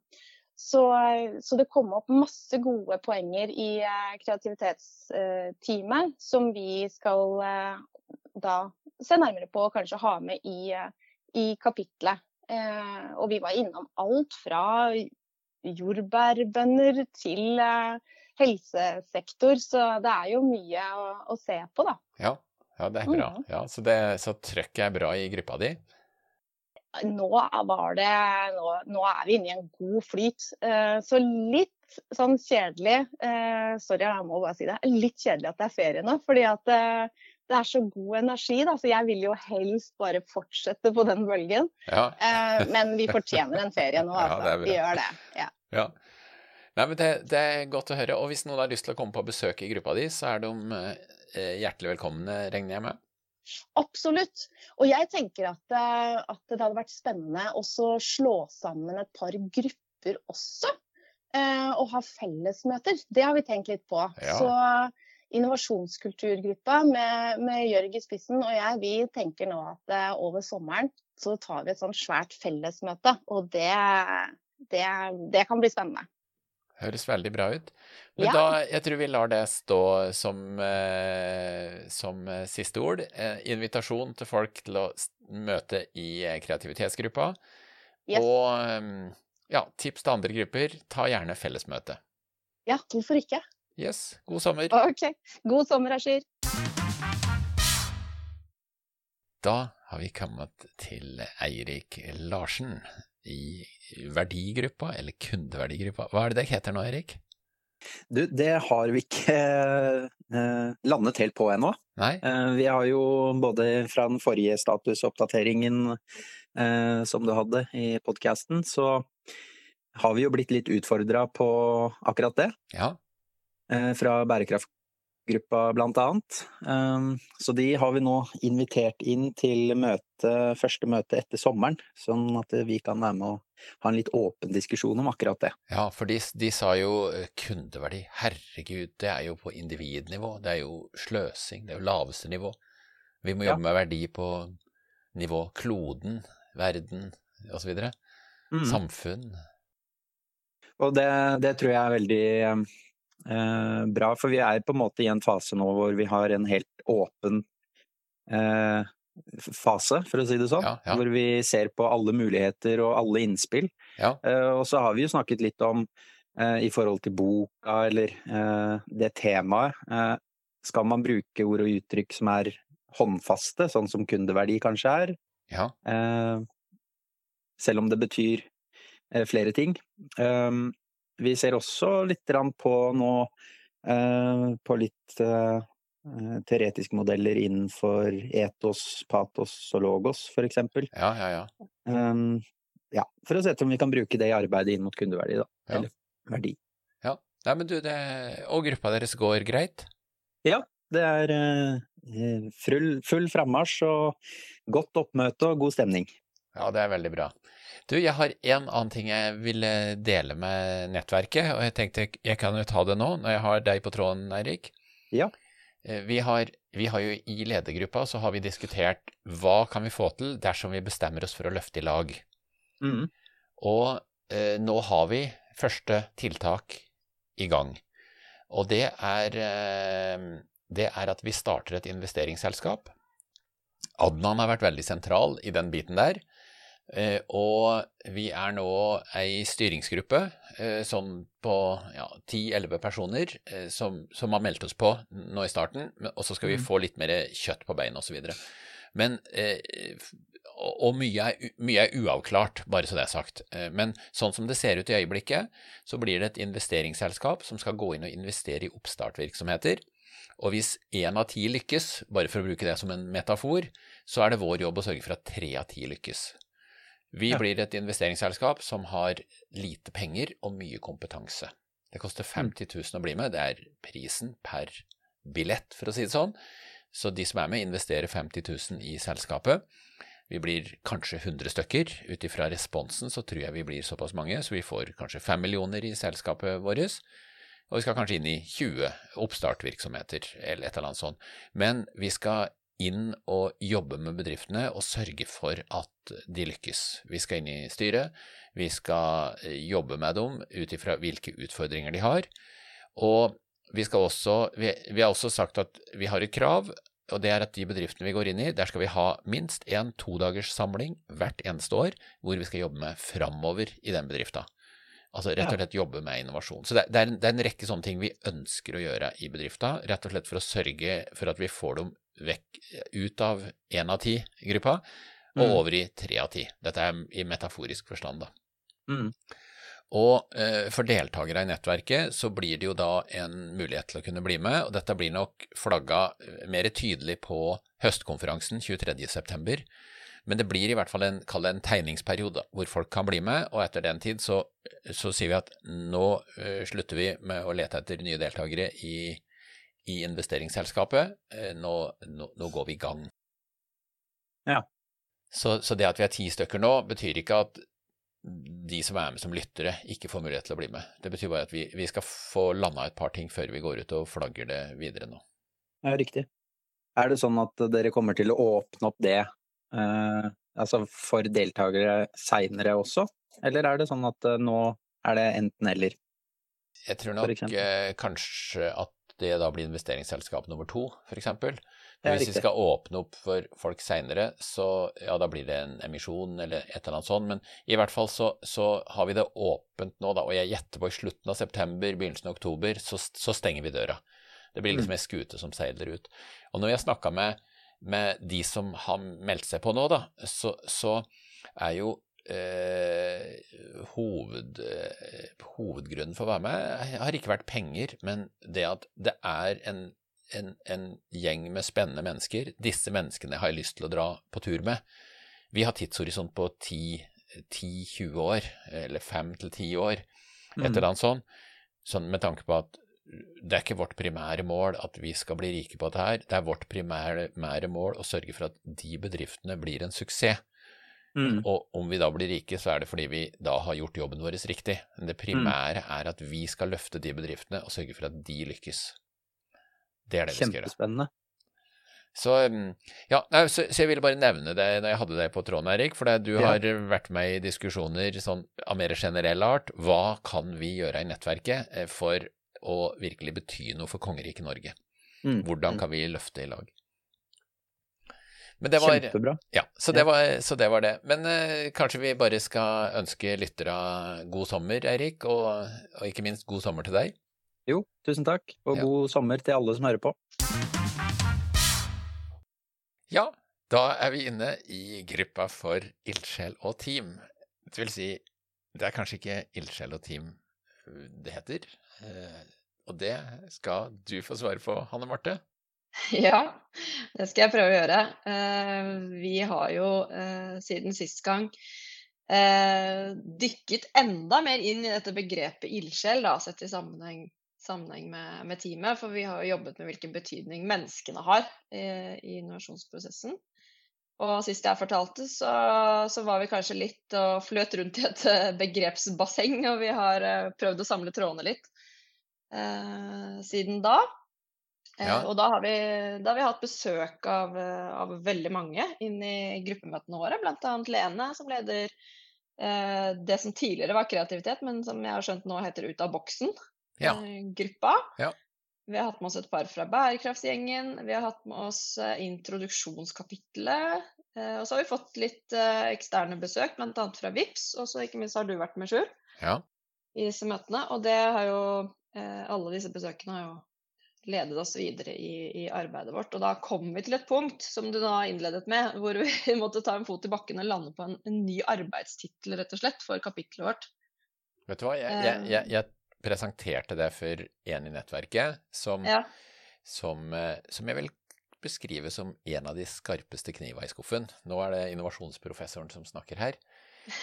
så, så, det kom opp masse gode poenger i uh, kreativitetsteamet som vi skal uh, da se nærmere på og kanskje ha med i, uh, i kapitlet. og vi var innom alt fra jordbærbønder til helsesektor, så det er jo mye å, å se på, da.
Ja, ja det er bra. Mm. Ja, så, det, så trøkket er bra i gruppa di?
nå var det nå, nå, er vi inne i en god flyt. Eh, så litt sånn kjedelig eh, Sorry, jeg må bare si det. Litt kjedelig at det er ferie nå. fordi at eh, det er så god energi, da, så jeg vil jo helst bare fortsette på den bølgen.
Ja.
men vi fortjener en ferie nå, altså. Ja, vi gjør det. Ja.
ja. Nei, men det, det, er godt å høre. Og hvis noen har lyst til å komme på besøk i gruppa di, så er de hjertelig velkomne, regner jeg med?
Absolutt. Og jeg tenker at, eh, at, det hadde vært spennende å slå sammen et par grupper også. Eh, og ha fellesmøter. Det har vi tenkt litt på. Ja. Så innovasjonskulturgruppa med, med Jørg i spissen og jeg, vi tenker nå at eh, over sommeren så tar vi et sånn svært fellesmøte. Og det, det, det kan bli spennende.
Høres veldig bra ut. Men ja. da, jeg tror vi lar det stå som, eh, som eh, siste ord. Invitasjon til folk til å møte i kreativitetsgruppa. Yes. Og ja, tips til andre grupper. Ta gjerne fellesmøte.
Ja, hvorfor ikke?
Yes. God sommer.
Ok. God sommer, Ashir.
Da har vi kommet til Eirik Larsen i verdigruppa, eller kundeverdigruppa. Hva er det det heter nå, Eirik?
Du, det har vi ikke eh, landet helt på ennå. Eh, vi har jo både fra den forrige statusoppdateringen eh, som du hadde i podkasten, så har vi jo blitt litt utfordra på akkurat det.
Ja.
Eh, fra bærekraftgruppa blant annet. Ehm, så de har vi nå invitert inn til møte, første møte etter sommeren, sånn at vi kan være med og ha en litt åpen diskusjon om akkurat det.
Ja, for de, de sa jo eh, kundeverdi. Herregud, det er jo på individnivå. Det er jo sløsing. Det er jo laveste nivå. Vi må jobbe ja. med verdi på nivå kloden, verden osv. Mm. Samfunn.
Og det, det tror jeg er veldig eh, bra. For vi er på en måte i en fase nå hvor vi har en helt åpen eh, fase, for å si det sånn.
Ja, ja.
Hvor vi ser på alle muligheter og alle innspill.
Ja.
Eh, og så har vi jo snakket litt om eh, i forhold til boka eller eh, det temaet. Eh, skal man bruke ord og uttrykk som er håndfaste, sånn som kundeverdi kanskje er?
Ja.
selv om det betyr flere ting. Um, vi ser også litt på nå eh, på litt eh, teoretiske modeller innenfor etos, patos og logos, eksempel.
Ja, ja, ja.
Um, ja, for å se om vi kan bruke det i arbeidet inn mot kundeverdi, da. Ja. Eller verdi.
Ja. Nei, men du, det... Og gruppa deres går greit?
Ja, det er uh, full, full frammarsj og godt oppmøte og god stemning.
Ja, det er veldig bra. Du, jeg har en annen ting jeg ville dele med nettverket, og jeg tenkte jeg kan jo ta det nå, når jeg har deg på tråden, Eirik.
Ja.
Eh, vi har, vi har, jo i ledergruppa så har vi diskutert hva kan vi få til dersom vi bestemmer oss for å løfte i lag. Mm. Og eh, nå har vi første tiltak i gang. Og det er, eh, det er at vi starter et investeringsselskap. Adnan har vært veldig sentral i den biten der. Eh, og vi er nå ei styringsgruppe sånn på ja, 10-11 personer eh, som, som, har meldt oss på nå i starten, og så skal vi mm. få litt mer kjøtt på beina osv. Men og mye er, mye er, uavklart, bare så det er sagt. Men sånn som det ser ut i øyeblikket, så blir det et investeringsselskap som skal gå inn og investere i oppstartvirksomheter. Og hvis én av ti lykkes, bare for å bruke det som en metafor, så er det vår jobb å sørge for at tre av ti lykkes. Vi ja. blir et investeringsselskap som har lite penger og mye kompetanse. Det koster 50 mm. 000 å bli med, det er prisen per billett, for å si det sånn. Så de som er med, investerer 50 000 i selskapet. Vi blir kanskje 100 stykker. Ut ifra responsen så tror jeg vi blir såpass mange, så vi får kanskje 5 millioner i selskapet vårt. Og vi skal kanskje inn i 20 oppstartvirksomheter, eller et eller annet sånt. Men vi skal inn og jobbe med bedriftene og sørge for at de lykkes. Vi skal inn i styret, vi skal eh, jobbe med dem ut ifra hvilke utfordringer de har. Og vi, også, vi, vi, har også sagt at vi har et krav, og det er at de bedriftene vi går inn i, der skal vi ha minst en todagers samling hvert eneste år hvor vi skal jobbe med framover i den bedrifta. Altså rett og slett jobbe med innovasjon. Så det, det, er en, det, er en, rekke sånne ting vi ønsker å gjøre i bedrifta, rett og slett for å sørge for at vi får dem vekk, ut av én av ti-gruppa og mm. over i tre av ti. Dette er i metaforisk forstand, da. Mm. Og eh, for deltakere i nettverket så blir det jo da en mulighet til å kunne bli med, og dette blir nok flagga eh, mer tydelig på høstkonferansen 23.9. Men det blir i hvert fall en, en tegningsperiode hvor folk kan bli med, og etter den tid så, så sier vi at nå slutter vi med å lete etter nye deltakere i i investeringsselskapet. Eh, nå, nå, nå går vi i gang.
Ja.
Så, så, det at vi er ti stykker nå, betyr ikke at de som er med som lyttere, ikke får mulighet til å bli med. Det betyr bare at vi, vi skal få landa et par ting før vi går ut og flagger det videre nå.
Ja, riktig. Er det sånn at dere kommer til å åpne opp det eh, altså for deltakere seinere også, eller er det sånn at eh, nå er det enten-eller?
Jeg tror nok eh, kanskje at det da blir investeringsselskap nummer to, f.eks. Hvis vi skal åpne opp for folk seinere, så ja, da blir det en emisjon eller et eller annet sånt. Men i hvert fall så, så har vi det åpent nå, da, og jeg gjetter på i slutten av september, begynnelsen av oktober, så, så stenger vi døra. Det blir liksom mm. ei skute som seiler ut. Og når vi har snakka med, med, de som har meldt seg på nå, da, så, så er jo eh, hoved, eh, hovedgrunnen for å være med har ikke vært penger, men det at det er en, en, en gjeng med spennende mennesker. Disse menneskene har jeg lyst til å dra på tur med. Vi har tidshorisont på 10-20 år, eller 5-10 år, et mm. eller annet sånt. Sånn med tanke på at det er ikke vårt primære mål at vi skal bli rike på dette her. Det er vårt primære mål å sørge for at de bedriftene blir en suksess. Mm. Og om vi da blir rike, så er det fordi vi da har gjort jobben vår riktig. Men det primære mm. er at vi skal løfte de bedriftene og sørge for at de lykkes. Det er det vi skal gjøre.
Kjempespennende.
Så, mm, ja, så, så, jeg ville bare nevne det når jeg hadde deg på tråden, Erik. For du ja. har vært med i diskusjoner sånn, av mer generell art. Hva kan vi gjøre i nettverket eh, for å virkelig bety noe for kongeriket Norge? Mm. Hvordan mm. kan vi løfte i lag?
Men det var, Kjempebra.
Ja, så det, var, så det var det. Men uh, kanskje vi bare skal ønske lyttere god sommer, Eirik, og, og, ikke minst god sommer til deg.
Jo, tusen takk, og ja. god sommer til alle som hører på.
Ja, da er vi inne i gruppa for ildsjel og team. Det vil si, det er kanskje ikke ildsjel og team det heter, uh, og det skal du få svare på, Hanne Marte.
Ja, det skal jeg prøve å gjøre. Eh, vi har jo eh, siden sist gang eh, dykket enda mer inn i dette begrepet ildsjel, sett i sammenheng, sammenheng med, med, teamet. For vi har jo jobbet med hvilken betydning menneskene har i innovasjonsprosessen. Og sist jeg fortalte, så, så, var vi kanskje litt og fløt rundt i et begrepsbasseng, og vi har prøvd å samle trådene litt eh, siden da. Ja. Og da har, vi, da har, vi, hatt besøk av, av veldig mange inn i gruppemøtene våre, bl.a. Lene, som leder eh, det som tidligere var kreativitet, men som jeg har skjønt nå heter Ut av boksen-gruppa.
Ja. Ja.
Vi har hatt med oss et par fra bærekraftsgjengen. Vi har hatt med oss eh, introduksjonskapitlet. Eh, og så har vi fått litt eh, eksterne besøk, bl.a. fra VIPS, og så ikke minst har du vært med, Sjur,
ja.
i disse møtene. Og det har jo Alle disse besøkene har jo ledet oss videre i, i, arbeidet vårt. Og da kom vi til et punkt, som du da innledet med, hvor vi måtte ta en fot i bakken og lande på en, en ny arbeidstittel, rett og slett, for kapitlet vårt.
Vet du hva, jeg, jeg, jeg, jeg presenterte det for en i nettverket som, ja. som, eh, som, jeg vil beskrive som en av de skarpeste kniva i skuffen. Nå er det innovasjonsprofessoren som snakker her.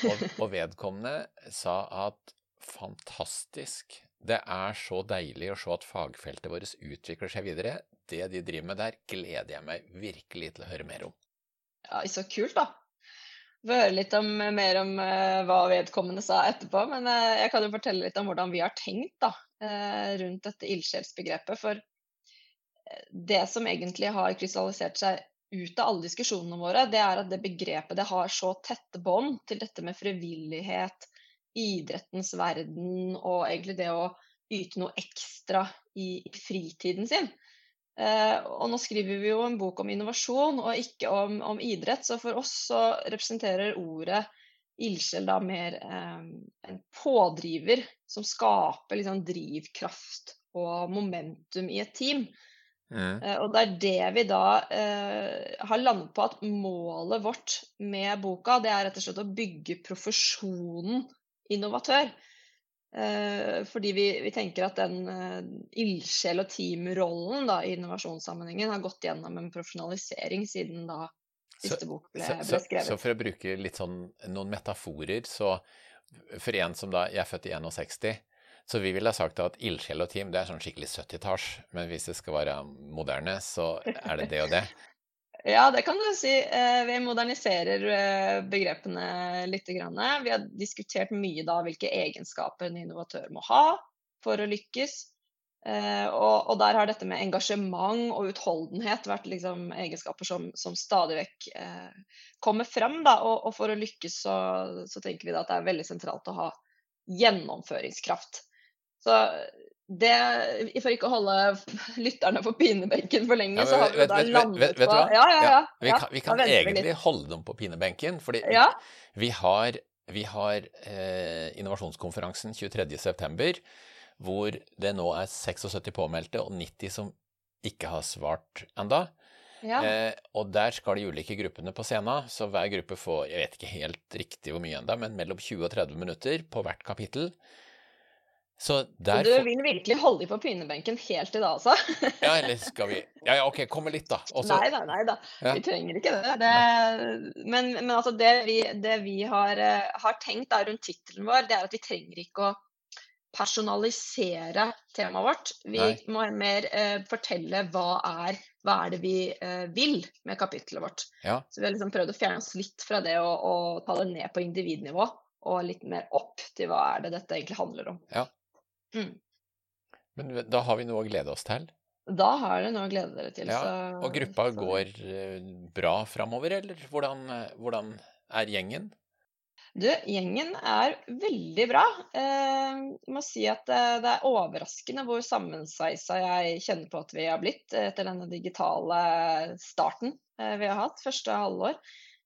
Og, og vedkommende sa at fantastisk, det er så deilig å se at fagfeltet vårt utvikler seg videre. Det de driver med der, gleder jeg meg virkelig til å høre mer om.
Ja, Så kult, da få høre litt om, mer om uh, hva vedkommende sa etterpå. Men uh, jeg kan jo fortelle litt om hvordan vi har tenkt da, uh, rundt dette ildsjelsbegrepet. For det som egentlig har krystallisert seg ut av alle diskusjonene våre, det er at det begrepet det har så tette bånd til dette med frivillighet, idrettens verden og egentlig det å yte noe ekstra i, fritiden sin. Eh, og nå skriver vi jo en bok om innovasjon og ikke om, om idrett, så for oss så representerer ordet ildsjel da mer eh, en pådriver som skaper liksom drivkraft og momentum i et team. Mm. Eh, og det er det vi da eh, har landet på at målet vårt med boka, det er rett og slett å bygge profesjonen innovatør. Eh, fordi vi, vi, tenker at den uh, ildsjel- og teamrollen i innovasjonssammenhengen har gått gjennom en profesjonalisering siden da siste bok ble, ble skrevet.
Så, så, for å bruke litt sånn noen metaforer, så for en som da Jeg er født i 61. Så vi ville ha sagt at ildsjel og team det er sånn skikkelig 70-talls, men hvis det skal være moderne, så er det det og det.
Ja, det kan du si. Eh, vi moderniserer eh, begrepene litt. Vi har diskutert mye da hvilke egenskaper en innovatør må ha for å lykkes. Eh, og, der har dette med engasjement og utholdenhet vært liksom egenskaper som, som, stadig vekk kommer frem. Da. Og, for å lykkes så, så tenker vi at det er veldig sentralt å ha gjennomføringskraft. Så det, For ikke å holde lytterne på pinebenken for lenge, ja, så har vi vet, da landet på
ja, ja, ja, Vi kan, vi kan egentlig holde dem på pinebenken, fordi vi har, vi har eh, innovasjonskonferansen 23.9, hvor det nå er 76 påmeldte og 90 som ikke har svart enda. Eh, og der skal de ulike gruppene på scenen, så hver gruppe får jeg vet ikke helt riktig hvor mye enda, men mellom 20 og 30 minutter på hvert kapittel.
Så, så, du vil virkelig holde dem på pinebenken helt til da, altså?
ja, eller skal vi Ja, ja, OK, kommer litt, da.
Også... Nei da, nei da. Ja. Vi trenger ikke det. det... Men, men, altså, det vi, det vi har, uh, har, tenkt da, rundt tittelen vår, det er at vi trenger ikke å personalisere temaet vårt. Vi nei. må mer uh, fortelle hva er, hva er det vi uh, vil med kapittelet vårt.
Ja.
Så vi har liksom prøvd å fjerne oss litt fra det å, å ta det ned på individnivå og litt mer opp til hva er det dette egentlig handler om.
Ja. Mm. Men da har vi noe å glede oss til?
Da har dere noe å glede dere til.
Ja, så, og gruppa så... går eh, bra framover, eller hvordan, hvordan, er gjengen?
Du, gjengen er veldig bra. Eh, jeg må si at eh, det er overraskende hvor sammensveisa jeg kjenner på at vi har blitt etter denne digitale starten vi har hatt første halvår.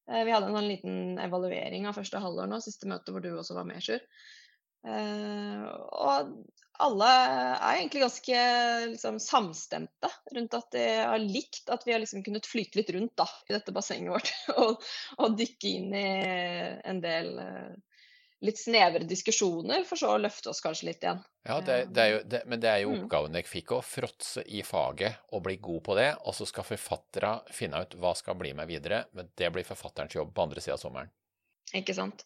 Vi hadde en sånn liten evaluering av første halvår nå, siste møte hvor du også var med, Sjur. Uh, og alle er egentlig ganske liksom, samstemte rundt at de har likt at vi har liksom kunnet flyte litt rundt da, i dette bassenget vårt. og, og, dykke inn i en del uh, litt snevre diskusjoner, for så å løfte oss kanskje litt igjen.
Ja, det, det jo, det, Men det er jo mm. oppgaven dere fikk, å fråtse i faget og bli god på det. Og så skal forfattere finne ut hva skal bli med videre. Men det blir forfatterens jobb på andre sida av sommeren.
Ikke sant.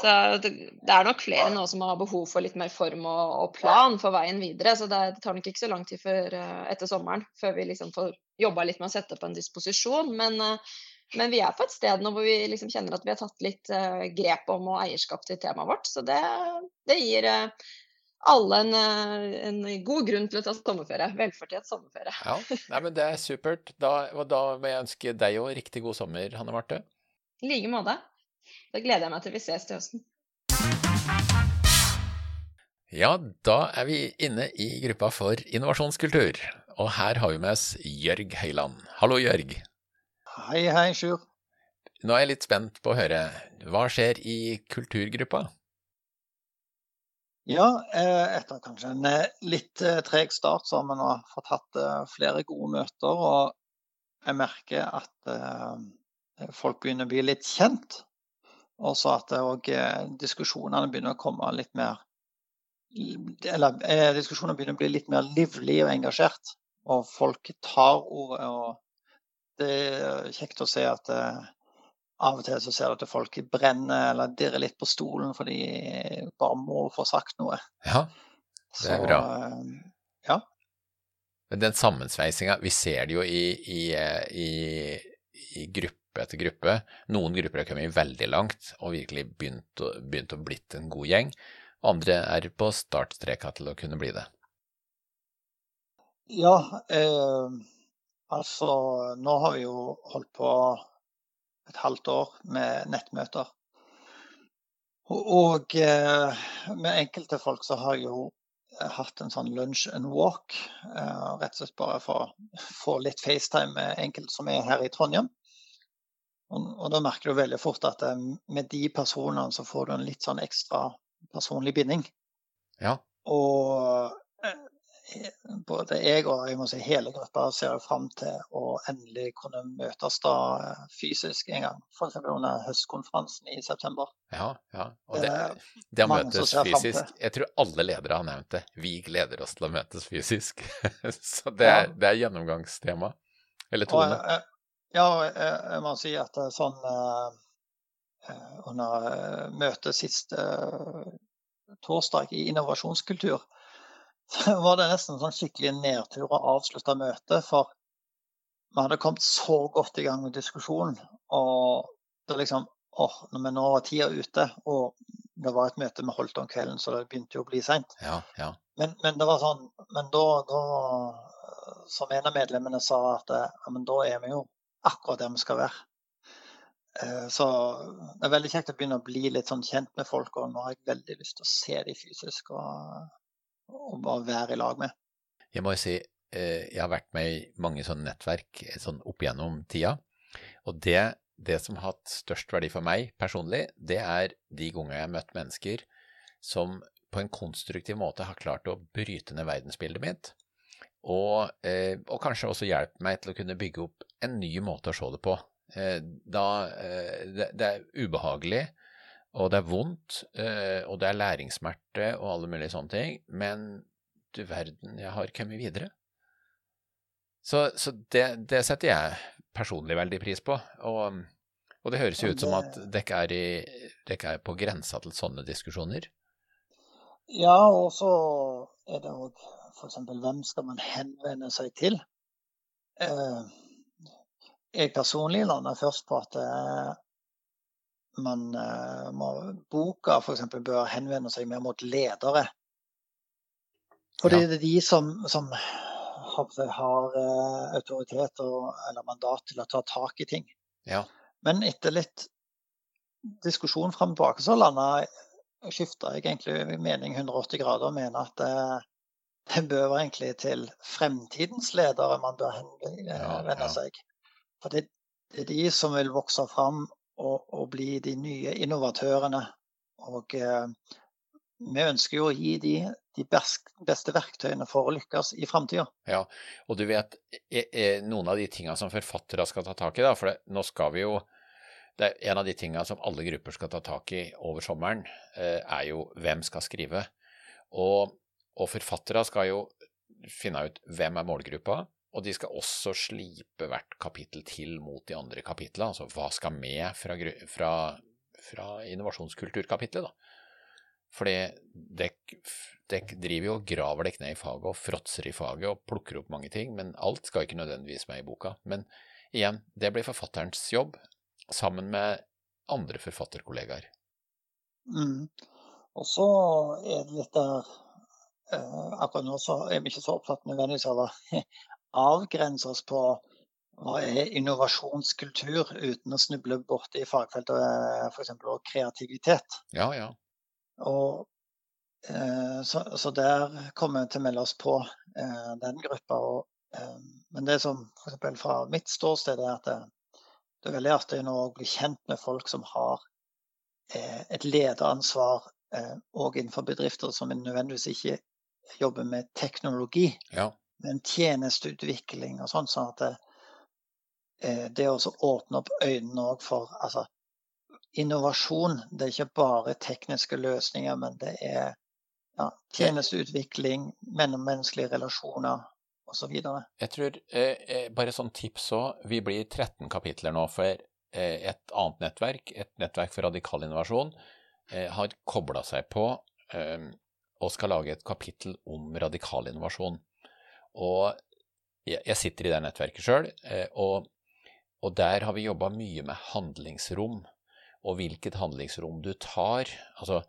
Så det, er nok flere nå som har behov for litt mer form og, og plan for veien videre. Så det, det, tar nok ikke så lang tid før, uh, etter sommeren før vi liksom får jobba litt med å sette opp en disposisjon. Men, uh, men, vi er på et sted nå hvor vi liksom kjenner at vi har tatt litt uh, grep om og eierskap til temaet vårt. Så det, det gir alle en, en, god grunn til å ta sommerferie. Velfortjent sommerferie.
Ja, Nei, men det er supert. Da, og da må jeg ønske deg òg riktig god sommer, Hanne Marte.
I like måte. Da gleder jeg meg til vi ses til høsten.
Ja, da er vi inne i gruppa for innovasjonskultur. Og her har vi med oss Jørg Høyland. Hallo, Jørg.
Hei, hei, Sjur.
Nå er jeg litt spent på å høre. Hva skjer i kulturgruppa?
Ja, eh, etter kanskje en eh, litt eh, treg start, så har vi nå fått hatt flere gode møter. Og jeg merker at folk begynner å bli litt kjent. Og så at òg diskusjonene begynner å komme litt mer Eller diskusjonene begynner å bli litt mer livlige og engasjert. Og folk tar ordet. Og det er kjekt å se at av og til så ser du at folk brenner eller dirrer litt på stolen fordi de bare må få sagt noe.
Ja, det er bra. Så,
eh, ja.
Men den sammensveisinga, vi ser det jo i, i, i, i, gruppe etter gruppe. Noen grupper har kommet veldig langt og virkelig begynt å, begynt å blitt en god gjeng. Andre er på startstreka til å kunne bli det.
Ja, eh, altså nå har vi jo holdt på et halvt år med nettmøter. Og eh, med enkelte folk så har jeg jo hatt en sånn lunch and walk. Eh, rett og slett bare for å få litt FaceTime med enkelte som er her i Trondheim. Og, og da merker du veldig fort at med de personene så får du en litt sånn ekstra personlig binding.
Ja.
Og både jeg og jeg må si hele gruppa ser fram til å endelig kunne møtes da eh, fysisk en gang. F.eks. under høstkonferansen i september.
Ja, ja. Og det, det å møtes fysisk Jeg tror alle ledere har nevnt det. Vi gleder oss til å møtes fysisk. Så det er, det er gjennomgangstema. Eller tone.
Ja, jeg må si at eh, sånn eh, under møtet sist torsdag i innovasjonskultur, så var det nesten sånn skikkelig nedtur å avslutte møtet. For vi hadde kommet så godt i gang med diskusjonen. Og det liksom åh, når vi nå var tida ute, og det var et møte vi holdt om kvelden, så det begynte jo å bli seint.
Ja, ja.
men, men, det var sånn Men da, da Som en av medlemmene sa, at ja, men da er vi jo akkurat der vi skal være. Eh, så det er veldig kjekt å begynne å bli litt sånn kjent med folk, og nå har jeg veldig lyst til å se dem fysisk. og og bare være i lag med.
Jeg må jo si, eh, jeg har vært med i mange sånne nettverk eh, sånn opp gjennom tida. Og det, det, som har hatt størst verdi for meg personlig, det er de gangene jeg har møtt mennesker som på en konstruktiv måte har klart å bryte ned verdensbildet mitt. Og, eh, og kanskje også hjelpe meg til å kunne bygge opp en ny måte å se det på. Da, det, det er ubehagelig og det er vondt, eh, og det er læringssmerte og alle mulige sånne ting, men du verden, jeg har kommet videre. Så, så det, det, setter jeg personlig veldig pris på. Og, og det høres jo ut som at dere er, er, på grensa til sånne diskusjoner.
Ja, og så er det òg f.eks. hvem skal man henvende seg til? Eh, jeg personlig lander først på at eh, man uh, må, boka f.eks. bør henvende seg mer mot ledere. Fordi ja. det er de som, som har autoritet og, eller mandat til å ta tak i ting.
Ja.
Men etter litt diskusjon fram og tilbake, så landa skifta jeg egentlig mening 180 grader og mener at uh, det bør egentlig til fremtidens ledere man bør henvende ja. seg. For det, det, er de som vil vokse fram og, og bli de nye innovatørene. Og eh, vi ønsker jo å gi de de beste verktøyene for å lykkes i framtida.
Ja, og du vet er, er noen av de tinga som forfattere skal ta tak i, da, for det, nå skal vi jo det er En av de tinga som alle grupper skal ta tak i over sommeren, eh, er jo hvem skal skrive. Og, og forfattere skal jo finne ut hvem er målgruppa, og de skal også slipe hvert kapittel til mot de andre kapitlene. Altså hva skal med fra, fra, fra innovasjonskulturkapitlet, da. Fordi dere driver jo og graver dere ned i faget og fråtser i faget og plukker opp mange ting, men alt skal ikke nødvendigvis med i boka. Men igjen, det blir forfatterens jobb, sammen med andre forfatterkollegaer.
Mm. Og så er det litt der akkurat nå så er vi ikke så opptatt nødvendigvis av å avgrense oss på hva er innovasjonskultur, uten å snuble borti fagfeltet f.eks. kreativitet.
Ja, ja.
Og, eh, så, så, der kommer vi til å melde oss på eh, den gruppa. Og, eh, men det som f.eks. fra mitt ståsted er at det, det er veldig artig nå å bli kjent med folk som har eh, et lederansvar òg eh, innenfor bedrifter som nødvendigvis ikke jobber med teknologi,
ja.
men tjenesteutvikling og sånn. sånn at det, Eh, det å åpne opp øynene for altså, innovasjon. Det er ikke bare tekniske løsninger, men det er ja, tjenesteutvikling, mellommenneskelige relasjoner osv.
Jeg tror, eh, eh, bare sånn tips òg, vi blir 13 kapitler nå. For eh, et annet nettverk, et nettverk for radikal innovasjon, eh, har kobla seg på eh, og skal lage et kapittel om radikal innovasjon. Og jeg, sitter i det nettverket sjøl, og og der har vi jobba mye med handlingsrom, og hvilket handlingsrom du tar. Altså,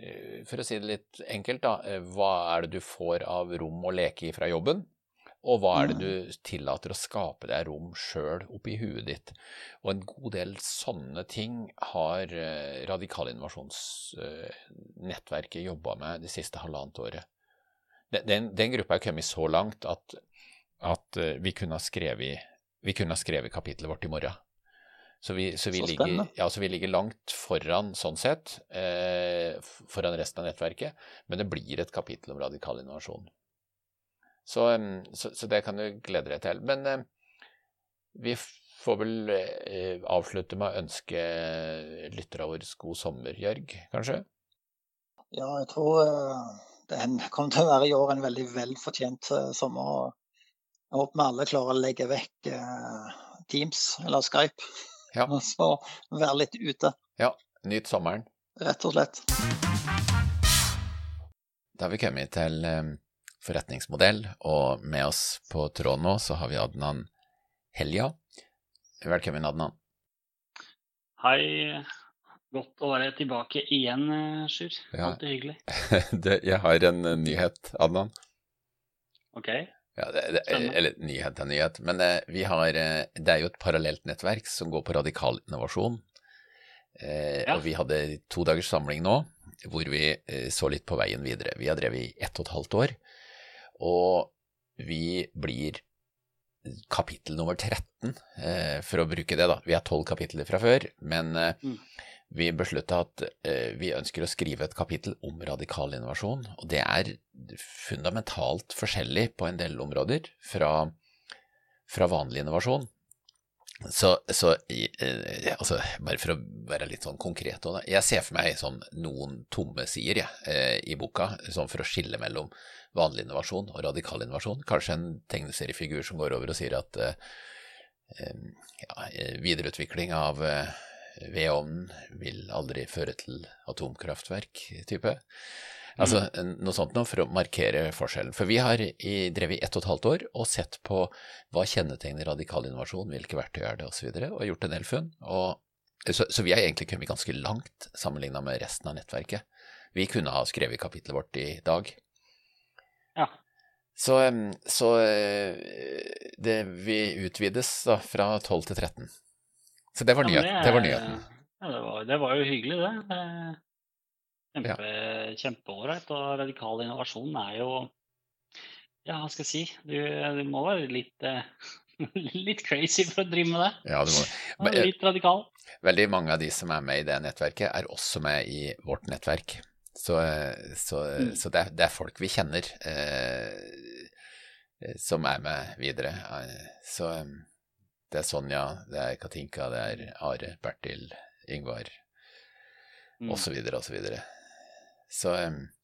eh, for å si det litt enkelt, da, eh, hva er det du får av rom å leke i fra jobben? Og hva er det du tillater å skape deg rom sjøl oppi huet ditt? Og en god del sånne ting har eh, radikalinnovasjonsnettverket jobba med det siste halvannet året. Den, den gruppa er kommet så langt at, at vi kunne skrevet vi kunne ha skrevet kapitlet vårt i morgen. Så vi, så, vi så, ligger, ja, så vi, ligger, langt foran sånn sett, eh, foran resten av nettverket, men det blir et kapittel om radikal innovasjon. Så, så det kan du glede deg til. Men eh, vi får vel eh, avslutte med å ønske lytterne våre god sommer, Jørg, kanskje?
Ja, jeg tror eh, det kommer til å være i år en veldig velfortjent eh, sommer. og jeg håper vi alle klarer å legge vekk eh, Teams eller Skype.
Ja.
Og så være litt ute.
Ja. Nyt sommeren.
Rett og slett.
Da har vi kommet til eh, forretningsmodell, og med oss på tråd nå så har vi Adnan Helja. Velkommen, Adnan.
Hei. Godt å være tilbake igjen, eh, Sjur. Ja. Alltid hyggelig.
jeg har en nyhet, Adnan.
Ok.
Ja, det, det, eller nyhet er nyhet, men eh, vi har eh, Det er jo et parallelt nettverk som går på radikal innovasjon. Eh, ja. Og vi hadde to dagers samling nå hvor vi eh, så litt på veien videre. Vi har drevet i ett og et halvt år, og vi blir kapittel nummer 13, eh, for å bruke det, da. Vi har tolv kapitler fra før, men eh, mm vi beslutta at eh, vi ønsker å skrive et kapittel om radikal innovasjon. Og det er fundamentalt forskjellig på en del områder fra, fra vanlig innovasjon. Så, så eh, altså, bare for å være litt sånn konkret Jeg ser for meg sånn noen tomme sider jeg, eh, i boka, sånn for å skille mellom vanlig innovasjon og radikal innovasjon. Kanskje en tegneseriefigur som går over og sier at eh, ja, videreutvikling av vedovnen vil aldri føre til atomkraftverk, type. Altså mm. noe sånt noe for å markere forskjellen. For vi har i, drevet i ett og et halvt år og sett på hva kjennetegner radikal innovasjon, hvilke verktøy er det osv., og, så og gjort en del funn. Og, så, så, vi har egentlig kommet ganske langt sammenligna med resten av nettverket. Vi kunne ha skrevet kapittelet vårt i dag.
Ja.
Så, så det, vi utvides da fra 12 til 13. Så det var, nyhet, ja, det, det var nyheten.
Ja, det var, det var, jo hyggelig, det. Kjempe, ja. Kjempeålreit. Og radikal innovasjon er jo Ja, hva skal jeg si? Du, du må være litt, eh, litt crazy for å drive med det.
Ja, du må. Men,
litt radikal.
Veldig mange av de som er med i det nettverket, er også med i vårt nettverk. Så, så, mm. så det, er, det, er, folk vi kjenner eh, som er med videre. Så det er Sonja, det er Katinka, det er Are, Bertil, Yngvar mm. osv. osv. Så,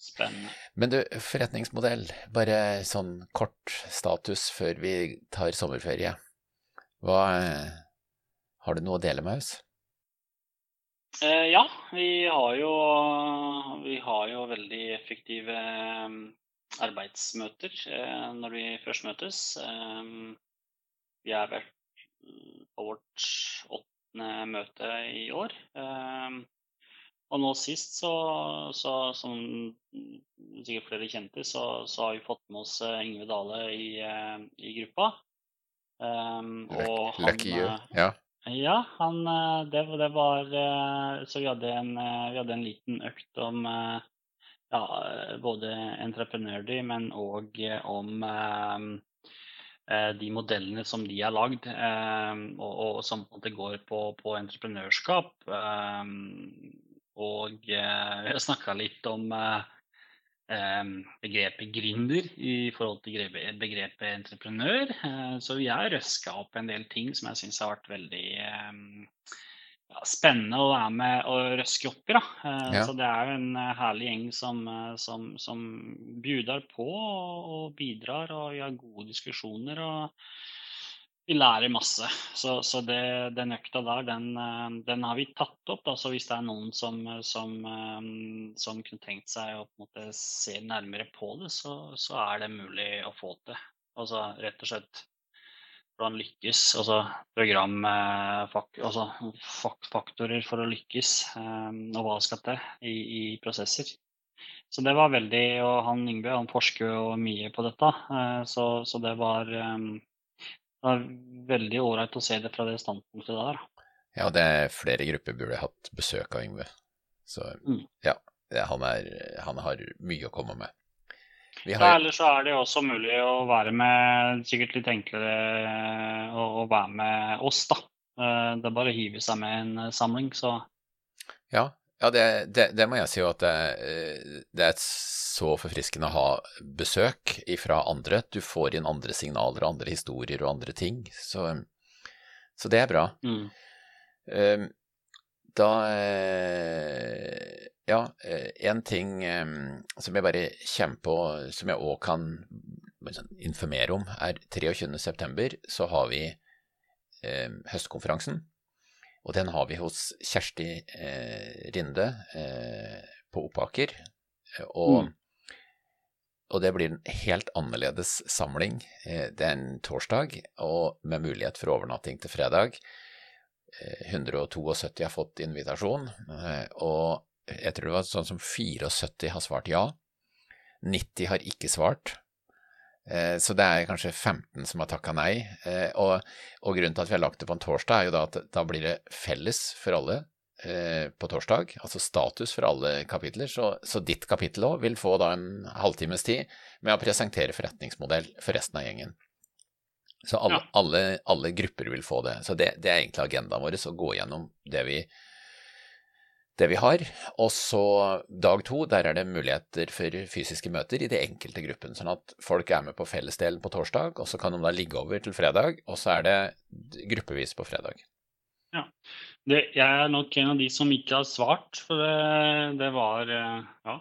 Spennende.
Men du, forretningsmodell, bare sånn kort status før vi tar sommerferie. Hva Har du noe å dele med oss?
Eh, ja, vi har, jo, vi har jo veldig effektive arbeidsmøter eh, når vi først møtes. Eh, vi er vel på vårt åttende møte i år. Ehm, og nå sist, så, så, som sikkert flere kjente, så, så, har vi fått med oss Yngve Dale i, i gruppa.
Um, og Lucky you. Ja.
Ja, han, det, det, var Så vi hadde, en, vi hadde en liten økt om ja, både entreprenørdy, men òg om um, de modellene som de har lagd, eh, og, og, som på en måte går på, på entreprenørskap. Eh, og vi har snakka litt om begrepet gründer i forhold til begrepet entreprenør. Så vi har røska opp en del ting som jeg syns har vært veldig ja, spennende å være med og røske opp i. Da. Eh, ja. Så det er jo en eh, herlig gjeng som, eh, som, som bjuder på og bidrar, og vi har gode diskusjoner. og vi lærer masse. Så, så det, den økta der, den, den, har vi tatt opp. Altså hvis det er noen som, som, som kunne tenkt seg å måte se nærmere på det, så, så er det mulig å få til. Altså rett og slett hvordan lykkes. Altså programfaktorer altså, faktorer for å lykkes, og hva skal til i, i, prosesser. Så det var veldig Og han Yngve han forsker jo mye på dette, så, så, det var, det var veldig ålreit å se det fra det standpunktet der.
Ja, det er flere grupper burde hatt besøk av Yngve. Så mm. ja, han, er, han har mye å komme med.
Har... Ja, ellers så er det også mulig å være med Sikkert litt enklere å, å være med oss, da. Eh, det er bare å hive seg med en eh, samling, så
Ja, ja det, det, det, må jeg si jo at det, eh, det, er så forfriskende å ha besøk fra andre. Du får inn andre signaler og andre historier og andre ting. Så, så det er bra. Mm. Da ja, eh, en ting som jeg bare kommer på, som jeg òg kan sånn informere om, er 23.9. så har vi eh, høstkonferansen. Og den har vi hos Kjersti eh, Rinde eh, på Oppaker. Og, mm. og, det blir en helt annerledes samling. Eh, det er en torsdag, og med mulighet for overnatting til fredag. 172 eh, har fått invitasjon, og jeg tror det var sånn som 74 har svart ja. 90 har ikke svart. Eh, så det er kanskje 15 som har takka nei. Eh, og, og, grunnen til at vi har lagt det på en torsdag, er jo da at da blir det felles for alle eh, på torsdag. Altså status for alle kapitler. Så, så ditt kapittel òg vil få da en halvtimes tid med å presentere forretningsmodell for resten av gjengen. Så alle, ja. alle, alle grupper vil få det. Så det, det er egentlig agendaen vår, å gå gjennom det vi det vi har. Og så dag to, der er det muligheter for fysiske møter i de enkelte gruppen. Sånn at folk er med på fellesdelen på torsdag, og så kan de da ligge over til fredag, og så er det gruppevis på fredag.
Ja. Det, jeg er nok en av de som ikke har svart, for det, det var eh, Ja.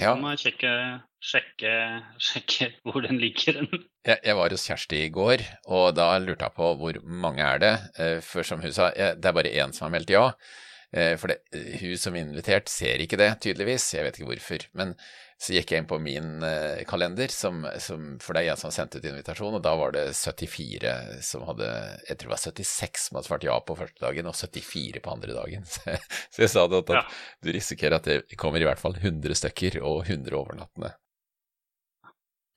Ja. Må jeg sjekke, sjekke, sjekke hvor den ligger.
jeg, jeg, var hos Kjersti i går, og da lurte jeg på hvor mange er det. Eh, for som hun sa, det er bare én som har meldt ja. Eh, for det, hun som invitert ser ikke det, tydeligvis. Jeg vet ikke hvorfor. Men så gikk jeg inn på min uh, kalender, som, som, for det er jeg som har sendt ut invitasjon, og da var det 74 som hadde Jeg tror det var 76 som hadde svart ja på første dagen, og 74 på andre dagen. Så, så jeg sa det at, at du risikerer at det kommer i hvert fall 100 stykker og 100 overnattende.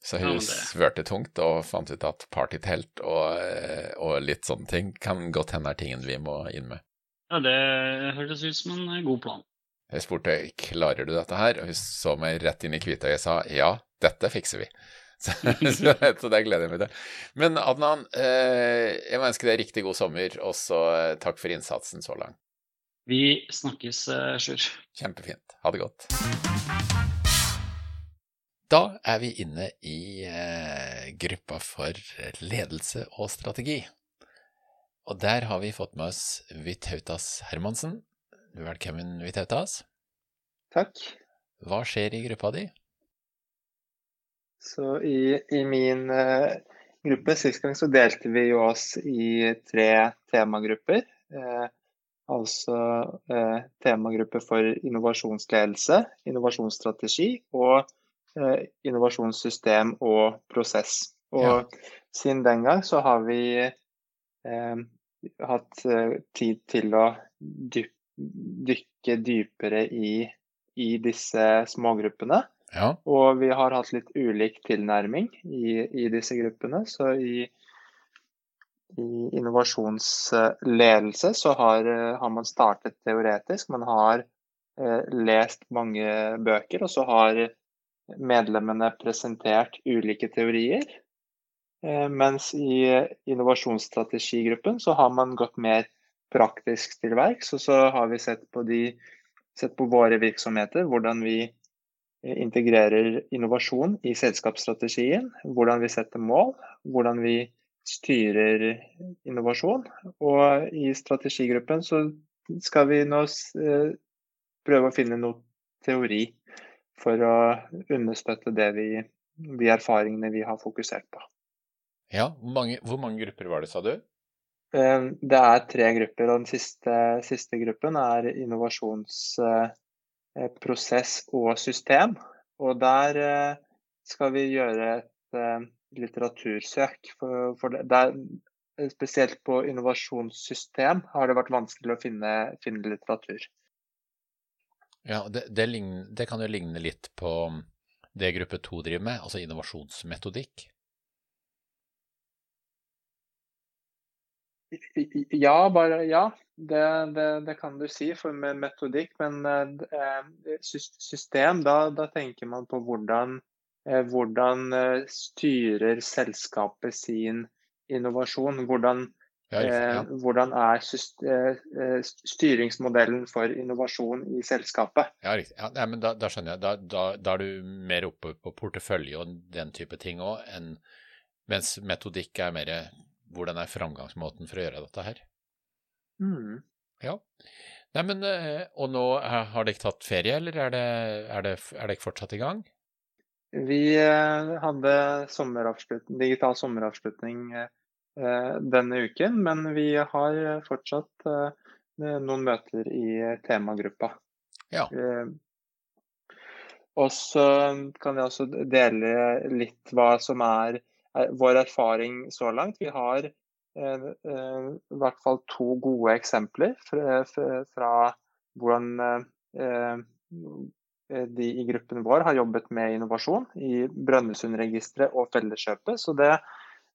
Så hun ja, det... svørte tungt og fant ut at partytelt og, eh, og litt sånne ting kan godt hende er tingen vi må inn med.
Ja, det hørtes ut som en god plan.
Jeg spurte klarer du dette her, og hun så meg rett inn i hvitøyet og sa ja, dette fikser vi. Så, så, det gleder jeg meg til. Men Adnan, eh, jeg må ønske deg riktig god sommer, og så eh, takk for innsatsen så langt.
Vi snakkes, eh, Sjur.
Kjempefint. Ha det godt. Da er vi inne i gruppa for ledelse og strategi. Og der har vi fått med oss Vitautas Hermansen. Velkommen, Vitautas.
Takk.
Hva skjer i gruppa di?
Så i, i min uh, gruppe sist gang så delte vi oss i tre temagrupper. Uh, altså eh, temagruppe for innovasjonsledelse, innovasjonsstrategi og innovasjonssystem og prosess. Og ja. siden den gang så har vi hatt eh, tid til å dykke dypere i, i disse smågruppene.
Ja.
Og vi har hatt litt ulik tilnærming i, i disse gruppene. Så i, i innovasjonsledelse så har, har, man startet teoretisk. Man har eh, lest mange bøker, og så har medlemmene presentert ulike teorier. Eh, mens i innovasjonsstrategigruppen så har man gått mer praktisk til verks. Og så har vi sett på, de, sett på våre virksomheter, hvordan vi integrerer innovasjon i selskapsstrategien. Hvordan vi setter mål, hvordan vi styrer innovasjon. Og i strategigruppen så skal vi nå eh, prøve å finne noe teori for å understøtte det vi, de erfaringene vi har fokusert på.
Ja, hvor mange, hvor mange grupper var det, sa du?
Eh, det er tre grupper, og den siste, siste gruppen er innovasjons eh, og system. Og der eh, skal vi gjøre et litteratursøk. For, for der, spesielt på innovasjonssystem har det vært vanskelig å finne, finne litteratur.
Ja, det, det, ligner, det, kan jo ligne litt på det gruppe to driver med, altså innovasjonsmetodikk.
Ja, bare ja. Det, det, det, kan du si for med metodikk. Men eh, system, da, da, tenker man på hvordan, eh, hvordan eh, styrer selskapet sin innovasjon. Hvordan, ja, ja. hvordan er styringsmodellen for innovasjon i selskapet.
Ja, riktig. Ja, men da, da, skjønner jeg. Da, da, da, er du mer oppe på portefølje og den type ting òg, mens metodikk er mer hvordan er framgangsmåten for å gjøre dette her?
Mm.
Ja. Nei, men, eh, Og nå har dere tatt ferie, eller er, er dere fortsatt i gang?
Vi eh, hadde sommeravslutning, digital sommeravslutning eh, denne uken, men vi har fortsatt noen møter i temagruppa.
Ja.
Og så kan jeg også dele litt hva som er vår erfaring så langt. Vi har eh, eh, i hvert fall to gode eksempler fra, fra hvordan eh, de i gruppen vår har jobbet med innovasjon i Brønnøysundregisteret og Felleskjøpet. Så det,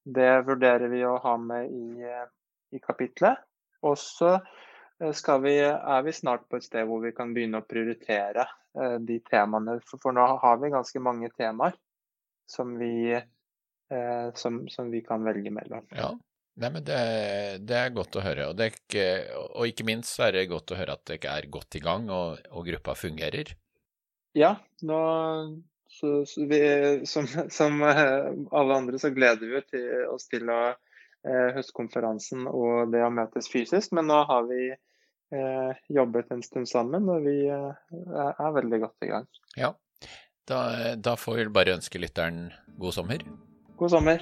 det, vurderer vi å ha med i, i kapitlet. Og så er vi snart på et sted hvor vi kan begynne å prioritere de temaene. For, for nå har vi ganske mange temaer som vi eh, som, som, vi kan velge mellom.
Ja, Nei, men det, det, er godt å høre. Og, ikke, og, ikke, minst er det godt å høre at dere er godt i gang og, og gruppa fungerer.
Ja, nå, så, så vi, som, som, eh, alle andre så gleder vi til, oss til å, eh, høstkonferansen og det å møtes fysisk. Men nå har vi eh, jobbet en stund sammen, og vi eh, er veldig godt i gang.
Ja, da, da får vi bare ønske lytteren god sommer.
God sommer.